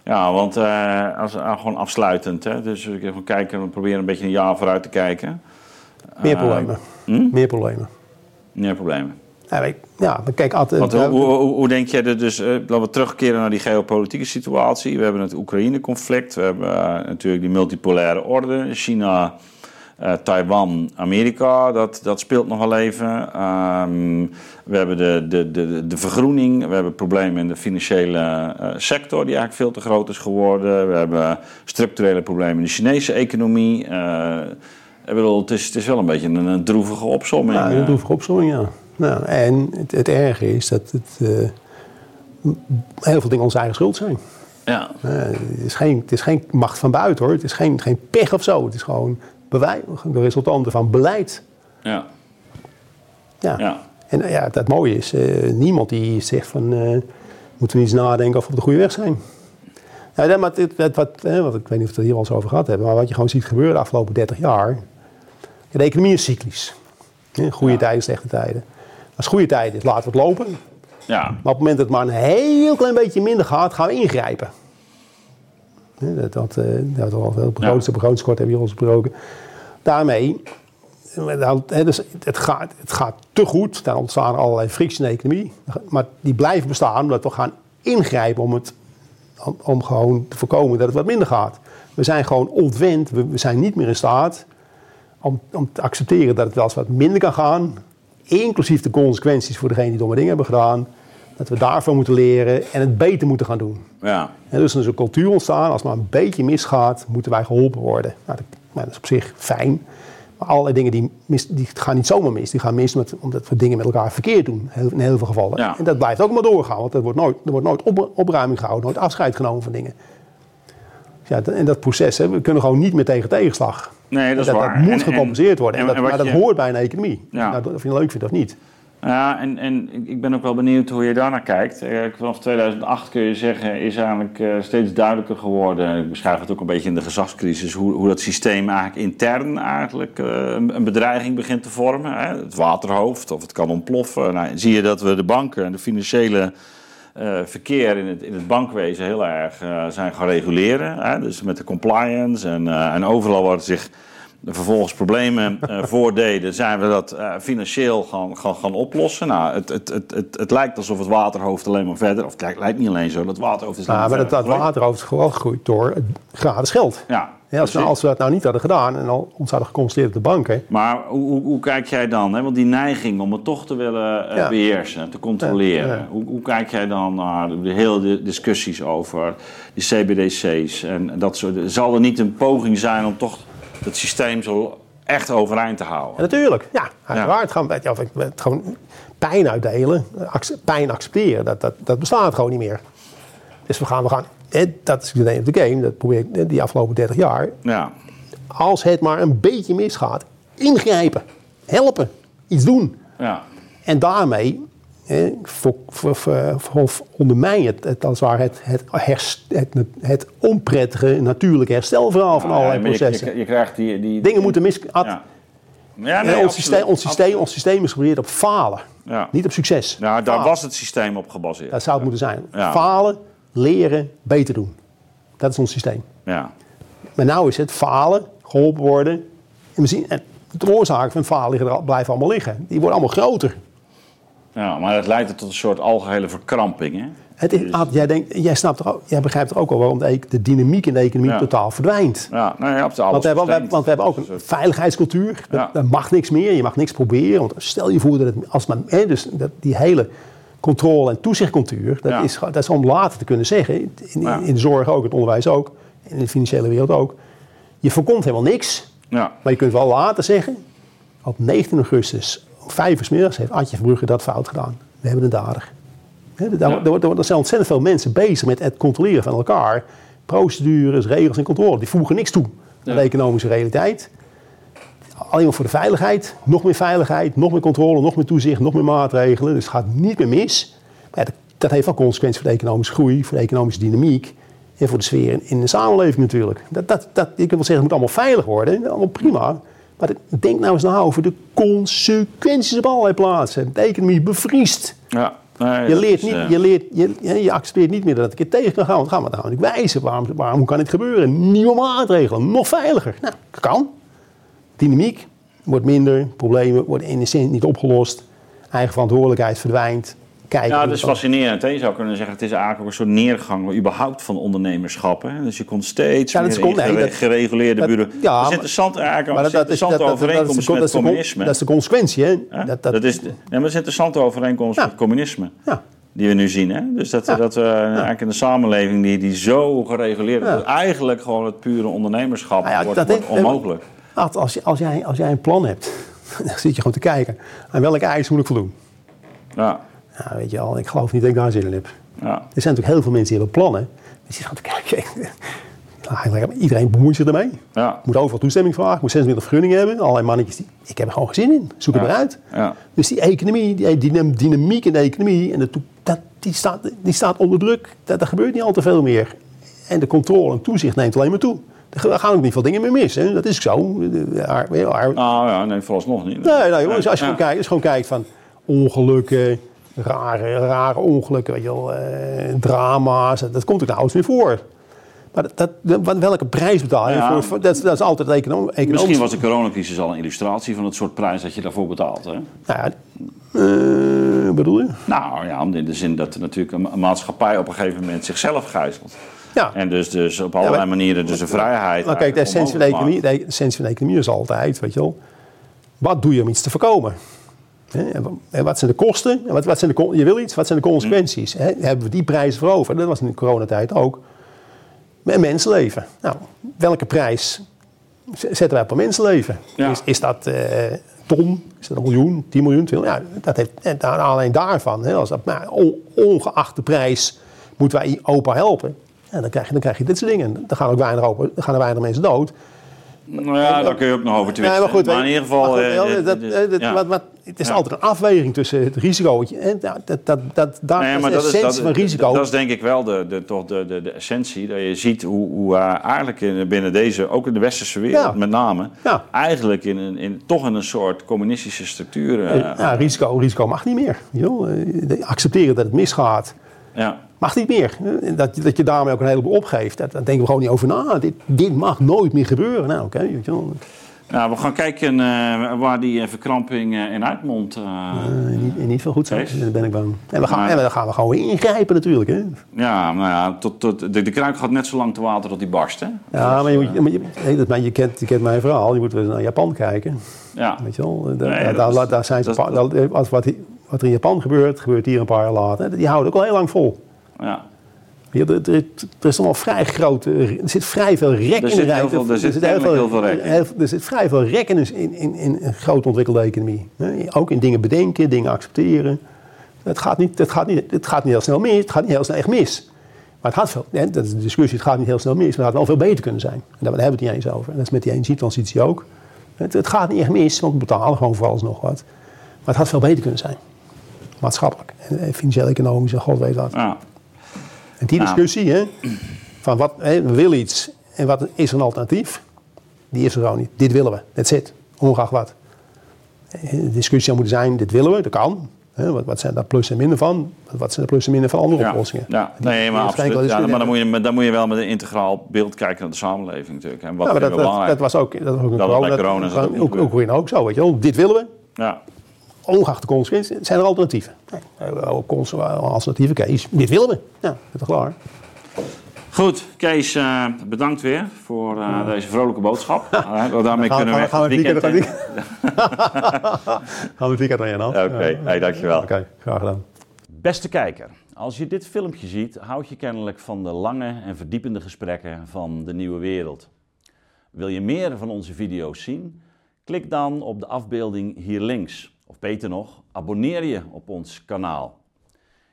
Speaker 2: Ja, want eh, als, eh, gewoon afsluitend. Hè? Dus we gaan kijken, we proberen een beetje een jaar vooruit te kijken.
Speaker 3: Meer problemen.
Speaker 2: hm?
Speaker 3: Meer problemen.
Speaker 2: Meer problemen.
Speaker 3: Ja, dan kijk altijd...
Speaker 2: Want hoe, hoe, denk je er dus, eh, laten we terugkeren naar die geopolitieke situatie. We hebben het Oekraïne-conflict, we hebben eh, natuurlijk die multipolaire orde, China, eh, Taiwan, Amerika, dat, dat speelt nog wel even. Ehm, we hebben de, de, de, de vergroening, we hebben problemen in de financiële eh, sector die eigenlijk veel te groot is geworden. We hebben structurele problemen in de Chinese economie. Eh, ik bedoel, het, is, het is wel een beetje een, een droevige opsomming.
Speaker 3: Ja,
Speaker 2: eh.
Speaker 3: dat hoef ik opzomming, ja. Nou, en het, het erge is dat het, eh, heel veel dingen onze eigen schuld zijn.
Speaker 2: ja.
Speaker 3: Eh, het, is geen, het is geen macht van buiten hoor. Het is geen, geen pech of zo. Het is gewoon bewij- de resultanten van beleid.
Speaker 2: Ja.
Speaker 3: Ja.
Speaker 2: Ja.
Speaker 3: En eh, ja, het, het mooie is, niemand die zegt van... moeten we eens nadenken of we op de goede weg zijn. Ja, nee, maar wat, eh, wat, ik weet niet of we het hier al eens over gehad hebben... maar wat je gewoon ziet gebeuren de afgelopen 30 jaar... ja, de economie is cyclisch. Goede
Speaker 2: Ja.
Speaker 3: tijden, slechte tijden. Als het goede tijd is, laten we het lopen.
Speaker 2: Ja.
Speaker 3: Maar op het moment dat het maar een heel klein beetje minder gaat, gaan we ingrijpen. Dat, dat, eh, dat al veel grootste begrotingskort hebben we hier al besproken. Daarmee, eh, dus het, gaat, het gaat te goed. Daar ontstaan allerlei fricties in de economie. Maar die blijven bestaan omdat we gaan ingrijpen om, het, om, om gewoon te voorkomen dat het wat minder gaat. We zijn gewoon ontwend. We, we zijn niet meer in staat om, om te accepteren dat het wel eens wat minder kan gaan. Inclusief de consequenties voor degene die domme dingen hebben gedaan. Dat we daarvan moeten leren en het beter moeten gaan doen.
Speaker 2: Ja.
Speaker 3: En dus er is een cultuur ontstaan. Als het maar een beetje misgaat, moeten wij geholpen worden. Nou, dat, nou, dat is op zich fijn. Maar allerlei dingen die, mis, die gaan niet zomaar mis. Die gaan mis met, omdat we dingen met elkaar verkeerd doen. heel- In heel veel gevallen.
Speaker 2: Ja.
Speaker 3: En dat blijft ook maar doorgaan. Want er wordt nooit, er wordt nooit op, opruiming gehouden. Nooit afscheid genomen van dingen. Ja, en dat proces, hè, we kunnen gewoon niet meer tegen tegenslag.
Speaker 2: Nee, dat is
Speaker 3: dat,
Speaker 2: waar.
Speaker 3: dat moet
Speaker 2: En- en-
Speaker 3: gecompenseerd worden. En,
Speaker 2: en-
Speaker 3: dat, maar dat
Speaker 2: je-
Speaker 3: hoort bij een economie.
Speaker 2: Ja.
Speaker 3: Nou, of je het leuk vindt of niet.
Speaker 2: Ja, en, en ik- ben ook wel benieuwd hoe je daarnaar kijkt. Eh, Vanaf 2008 kun je zeggen, is eigenlijk eh, steeds duidelijker geworden. Ik beschrijf het ook een beetje in de gezagscrisis, hoe, hoe dat systeem eigenlijk intern eigenlijk eh, een, bedreiging begint te vormen. Het waterhoofd of het kan ontploffen. Nou, zie je dat we de banken en de financiële eh, verkeer in het, in het bankwezen heel erg eh, zijn gaan reguleren. Hè? Dus met de compliance en, eh, en overal wordt zich er vervolgens problemen voordeden, zijn we dat financieel gaan, gaan, gaan oplossen. Nou, het, het, het, het, het lijkt alsof het waterhoofd alleen maar verder, of het lijkt, lijkt niet alleen zo, dat waterhoofd is
Speaker 3: Nou, maar dat, dat waterhoofd is gewoon gegroeid door het gratis geld.
Speaker 2: Ja,
Speaker 3: Ja, als, we, als we dat nou niet hadden gedaan en al ons hadden geconstateerd op de banken.
Speaker 2: Maar hoe, hoe, hoe kijk jij dan? Hè? Want die neiging om het toch te willen eh,
Speaker 3: Ja.
Speaker 2: beheersen, te controleren.
Speaker 3: Ja, ja.
Speaker 2: Hoe, hoe kijk jij dan naar de, hele discussies over die CBDC's en dat soort? Zal er niet een poging zijn om toch het systeem zo echt overeind te houden?
Speaker 3: En natuurlijk, ja, uiteraard gaan we het gewoon pijn uitdelen, pijn accepteren. Dat, dat, dat bestaat gewoon niet meer. Dus we gaan, we gaan dat is de name of the game, dat probeer ik hè, die afgelopen 30 jaar.
Speaker 2: Ja,
Speaker 3: Als het maar een beetje misgaat, ingrijpen, helpen, iets doen.
Speaker 2: ja,
Speaker 3: En daarmee hè, voor, voor, voor, voor- ondermijn het, het, als het, het, het, herst- het, het onprettige natuurlijke herstelverhaal van allerlei
Speaker 2: ja, je-
Speaker 3: processen.
Speaker 2: Je, je, krijgt die, die
Speaker 3: Dingen moeten mis... ad-
Speaker 2: Ja. Ja, nee,
Speaker 3: ons, systeem, ons, systeem, ons systeem is gebaseerd op falen,
Speaker 2: Ja.
Speaker 3: niet op succes.
Speaker 2: Nou, daar
Speaker 3: Falen.
Speaker 2: was het systeem op gebaseerd.
Speaker 3: Dat zou het moeten zijn.
Speaker 2: Ja.
Speaker 3: Falen, leren, beter doen. Dat is ons systeem.
Speaker 2: Ja.
Speaker 3: Maar nou is het falen, geholpen worden. En, we zien, en de oorzaken van falen blijven allemaal liggen. Die worden allemaal groter.
Speaker 2: ja, maar het leidt tot een soort algehele verkramping. Hè?
Speaker 3: Het is, Ad, jij, denkt, jij, snapt er ook, jij begrijpt er ook al waarom de, e- de dynamiek in de economie
Speaker 2: Ja.
Speaker 3: totaal verdwijnt.
Speaker 2: Ja, nou ja, alles
Speaker 3: Want we, hebben, we, want we hebben ook een veiligheidscultuur. Dat,
Speaker 2: Ja.
Speaker 3: dat mag niks meer. Je mag niks proberen. Want stel je voor dat het, als men, hè, dus dat, die hele controle- en toezichtcultuur, dat,
Speaker 2: Ja.
Speaker 3: is, dat is om later te kunnen zeggen. In, in,
Speaker 2: Ja.
Speaker 3: in de zorg ook, in het onderwijs ook, in de financiële wereld ook. Je voorkomt helemaal niks.
Speaker 2: Ja,
Speaker 3: Maar je kunt wel later zeggen, op 19 augustus, om vijf uur 's middags, heeft Adje Verbrugge dat fout gedaan. We hebben een dader. Daar,
Speaker 2: Ja.
Speaker 3: er zijn ontzettend veel mensen bezig met het controleren van elkaar. Procedures, regels en controle. Die voegen niks toe aan de economische realiteit. Alleen maar voor de veiligheid. Nog meer veiligheid, nog meer controle, nog meer toezicht, nog meer maatregelen. Dus het gaat niet meer mis. Maar ja, dat heeft wel consequenties voor de economische groei, voor de economische dynamiek en voor de sfeer in, de samenleving natuurlijk. Dat, dat, dat, ik wil zeggen, het moet allemaal veilig worden, allemaal prima. Maar denk nou eens na over de consequenties op allerlei plaatsen. De economie bevriest.
Speaker 2: Ja. Nee,
Speaker 3: Je leert niet,
Speaker 2: eh,
Speaker 3: je, leert, je, je accepteert niet meer dat het een keer tegen kan gaan. Want gaan we het niet wijzen. Waarom, waarom kan dit gebeuren? Nieuwe maatregelen, nog veiliger. Nou, kan. Dynamiek wordt minder, problemen worden in de zin niet opgelost. Eigen verantwoordelijkheid verdwijnt. Kijken
Speaker 2: Ja, dat is fascinerend. Hè? Je zou kunnen zeggen, het is eigenlijk ook een soort neergang überhaupt van ondernemerschap. Hè? Dus je komt steeds
Speaker 3: Ja, dat
Speaker 2: meer
Speaker 3: is- nee,
Speaker 2: in gere-
Speaker 3: dat-
Speaker 2: gereguleerde bureau.
Speaker 3: ja,
Speaker 2: dat is interessant eigenlijk,
Speaker 3: Maar
Speaker 2: dat
Speaker 3: dat,
Speaker 2: is
Speaker 3: dat
Speaker 2: interessante
Speaker 3: dat, dat, de,
Speaker 2: overeenkomst met
Speaker 3: de,
Speaker 2: communisme.
Speaker 3: dat is de consequentie. Hè? Dat,
Speaker 2: dat, is, nee, maar dat is een interessante overeenkomst
Speaker 3: Ja.
Speaker 2: met communisme.
Speaker 3: ja.
Speaker 2: Die we nu zien. Hè? Dus dat,
Speaker 3: Ja.
Speaker 2: dat we eigenlijk in een samenleving die, die zo gereguleerd
Speaker 3: Ja.
Speaker 2: is, eigenlijk gewoon het pure ondernemerschap
Speaker 3: Nou
Speaker 2: wordt,
Speaker 3: dat
Speaker 2: wordt
Speaker 3: heeft-
Speaker 2: onmogelijk.
Speaker 3: Ad, als, je- als, jij, als jij een plan hebt, dan zit je gewoon te kijken. Aan welke eisen moet ik voldoen?
Speaker 2: Ja,
Speaker 3: Ja, weet je al, ik geloof niet dat ik daar zin in heb.
Speaker 2: ja.
Speaker 3: Er zijn natuurlijk heel veel mensen die hebben plannen. Die zitten gewoon te kijken. Nou, Iedereen bemoeit zich ermee.
Speaker 2: ja.
Speaker 3: Moet overal toestemming vragen, moet 26 vergunningen hebben. Allerlei mannetjes die, ik heb er gewoon geen zin in. Zoek het
Speaker 2: Ja.
Speaker 3: maar uit. Dus die economie, die dynam- dynamiek in de economie, en de dat, die, staat, die staat onder druk. Dat, er gebeurt niet al te veel meer. En de controle en toezicht neemt alleen maar toe. Er gaan ook niet veel dingen meer mis. Hè? Dat is zo.
Speaker 2: Nou ja, nee, vooralsnog niet.
Speaker 3: Nee, nee, jongens, als je
Speaker 2: Ja.
Speaker 3: gewoon kijkt, als je gewoon kijkt van ongelukken, rare, rare ongelukken, weet je wel, eh, drama's, dat komt ook nauwelijks meer voor. Maar dat, dat, welke prijs betaal je
Speaker 2: Ja.
Speaker 3: voor, dat, is- dat is altijd econo economisch.
Speaker 2: Misschien was de coronacrisis al een illustratie van het soort prijs dat je daarvoor betaalt. Hè?
Speaker 3: Nou ja, eh, bedoel je?
Speaker 2: Nou ja, in de zin dat er natuurlijk een, een maatschappij op een gegeven moment zichzelf gijzelt.
Speaker 3: Ja.
Speaker 2: En dus, dus op allerlei
Speaker 3: maar-
Speaker 2: manieren dus de vrijheid.
Speaker 3: Maar kijk, de essentie, van de, economie, de essentie van de economie is altijd, weet je wel, wat doe je om iets te voorkomen? En wa- en wat zijn de kosten? En wat, wat zijn de, je wil iets, wat zijn de consequenties? Hè, hebben we die prijzen voor over? Dat was in de coronatijd ook. Met mensenleven. Nou, welke prijs zetten wij op een mensenleven?
Speaker 2: Ja.
Speaker 3: Is, is dat eh, ton? Is dat een miljoen? 10 miljoen? 20? Ja, dat heeft, alleen daarvan, hè, als dat, nou, on- ongeacht de prijs, moeten wij opa helpen. Ja, dan, krijg je, dan krijg je dit soort dingen. Dan gaan, ook weinig, opa, dan gaan er weinig mensen dood.
Speaker 2: Nou ja, daar kun je ook nog over twisten.
Speaker 3: Nee, maar goed,
Speaker 2: maar in ieder geval...
Speaker 3: Het is
Speaker 2: Ja.
Speaker 3: altijd een afweging tussen het risico. En dat, dat, dat, dat, daar
Speaker 2: Nee,
Speaker 3: is de
Speaker 2: is,
Speaker 3: essentie van risico.
Speaker 2: dat is denk ik wel de, de, toch de, de, de essentie. Dat je ziet hoe, hoe eigenlijk in, binnen deze, ook in de westerse wereld
Speaker 3: Ja.
Speaker 2: met name,
Speaker 3: Ja.
Speaker 2: eigenlijk in, in, toch in een soort communistische structuur. eh,
Speaker 3: ja, risico, risico mag niet meer. je. Eh, Accepteren dat het misgaat,
Speaker 2: ja.
Speaker 3: Mag niet meer. Dat, dat je daarmee ook een heleboel opgeeft. Daar denken we gewoon niet over na. Dit, dit mag nooit meer gebeuren. Nou, oké.
Speaker 2: Nou, we gaan kijken eh, waar die eh, verkramping eh, in uitmondt. Eh,
Speaker 3: niet, niet veel goed zijn. Daar ben ik bang. En, we gaan,
Speaker 2: Maar-
Speaker 3: en dan gaan we gewoon ingrijpen natuurlijk. Hè.
Speaker 2: Ja, nou ja, tot, tot, de, de kruik gaat net zo lang te water tot die barst, hè?
Speaker 3: Ja, maar je, moet, maar je, maar je, kent, je kent mijn verhaal. Je moet weer naar Japan kijken.
Speaker 2: Ja.
Speaker 3: Weet je wel? Da-
Speaker 2: Nee,
Speaker 3: daar, daar zijn ze,
Speaker 2: dat is-
Speaker 3: pa- daar- als wat, wat er in Japan gebeurt, gebeurt hier een paar jaar later. Die houden ook al heel lang vol.
Speaker 2: ja.
Speaker 3: Ja, er, er, er is allemaal vrij groot, er zit vrij veel rek in de
Speaker 2: heel veel- er zit heel veel rek.
Speaker 3: heel- Er zit vrij veel rek in, in, in, in een groot ontwikkelde economie. Ook in dingen bedenken, dingen accepteren. Het gaat, niet, het, gaat niet, het gaat niet heel snel mis, het gaat niet heel snel echt mis. Maar het gaat veel, hè, dat is de discussie, het gaat niet heel snel mis, maar het had wel veel beter kunnen zijn. En daar hebben we het niet eens over. En dat is met die energietransitie ook. Het, het gaat niet echt mis, want we betalen gewoon vooralsnog wat. Maar het had veel beter kunnen zijn. Maatschappelijk, en, en financieel, economisch en god weet wat.
Speaker 2: ja.
Speaker 3: En die
Speaker 2: Ja.
Speaker 3: discussie, hè, van wat, hè, we willen iets en wat is een alternatief, die is er gewoon niet. Dit willen we, that's it, ongeacht wat. Eh, De discussie zou moeten zijn, dit willen we, dat kan. Hè, wat, wat zijn daar plus en minder van? Wat- zijn de plus en minder van andere
Speaker 2: Ja,
Speaker 3: oplossingen?
Speaker 2: ja.
Speaker 3: Die-
Speaker 2: nee, maar absoluut. Ja, maar dan moet, je, dan moet je wel met een integraal beeld kijken naar de samenleving natuurlijk. En wat
Speaker 3: Ja, dat, dat, dat was ook, dat was ook een
Speaker 2: Dat
Speaker 3: corona.
Speaker 2: corona dat ook,
Speaker 3: ook, ook, ook zo, weet je wel. Dit willen we,
Speaker 2: Ja.
Speaker 3: Ongeacht de consequenties, zijn er alternatieven. Nee, we hebben ook cons- alternatieven, Kees, dit willen we. Ja, dat is toch klaar.
Speaker 2: Goed, Kees, eh, bedankt weer voor eh, deze vrolijke boodschap. Uh, daarmee
Speaker 3: Gaan,
Speaker 2: kunnen we
Speaker 3: gaan,
Speaker 2: echt
Speaker 3: gaan we
Speaker 2: het weekend,
Speaker 3: gaan we het weekend aan je hand.
Speaker 2: Oké, hey, dankjewel.
Speaker 3: Oké, graag gedaan.
Speaker 2: Beste kijker, als je dit filmpje ziet, houd je kennelijk van de lange en verdiepende gesprekken van de nieuwe wereld. Wil je meer van onze video's zien? Klik dan op de afbeelding hier links. Of beter nog, abonneer je op ons kanaal.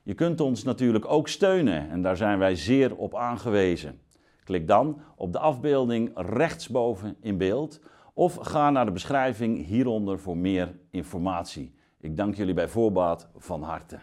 Speaker 2: Je kunt ons natuurlijk ook steunen en daar zijn wij zeer op aangewezen. Klik dan op de afbeelding rechtsboven in beeld of ga naar de beschrijving hieronder voor meer informatie. Ik dank jullie bij voorbaat van harte.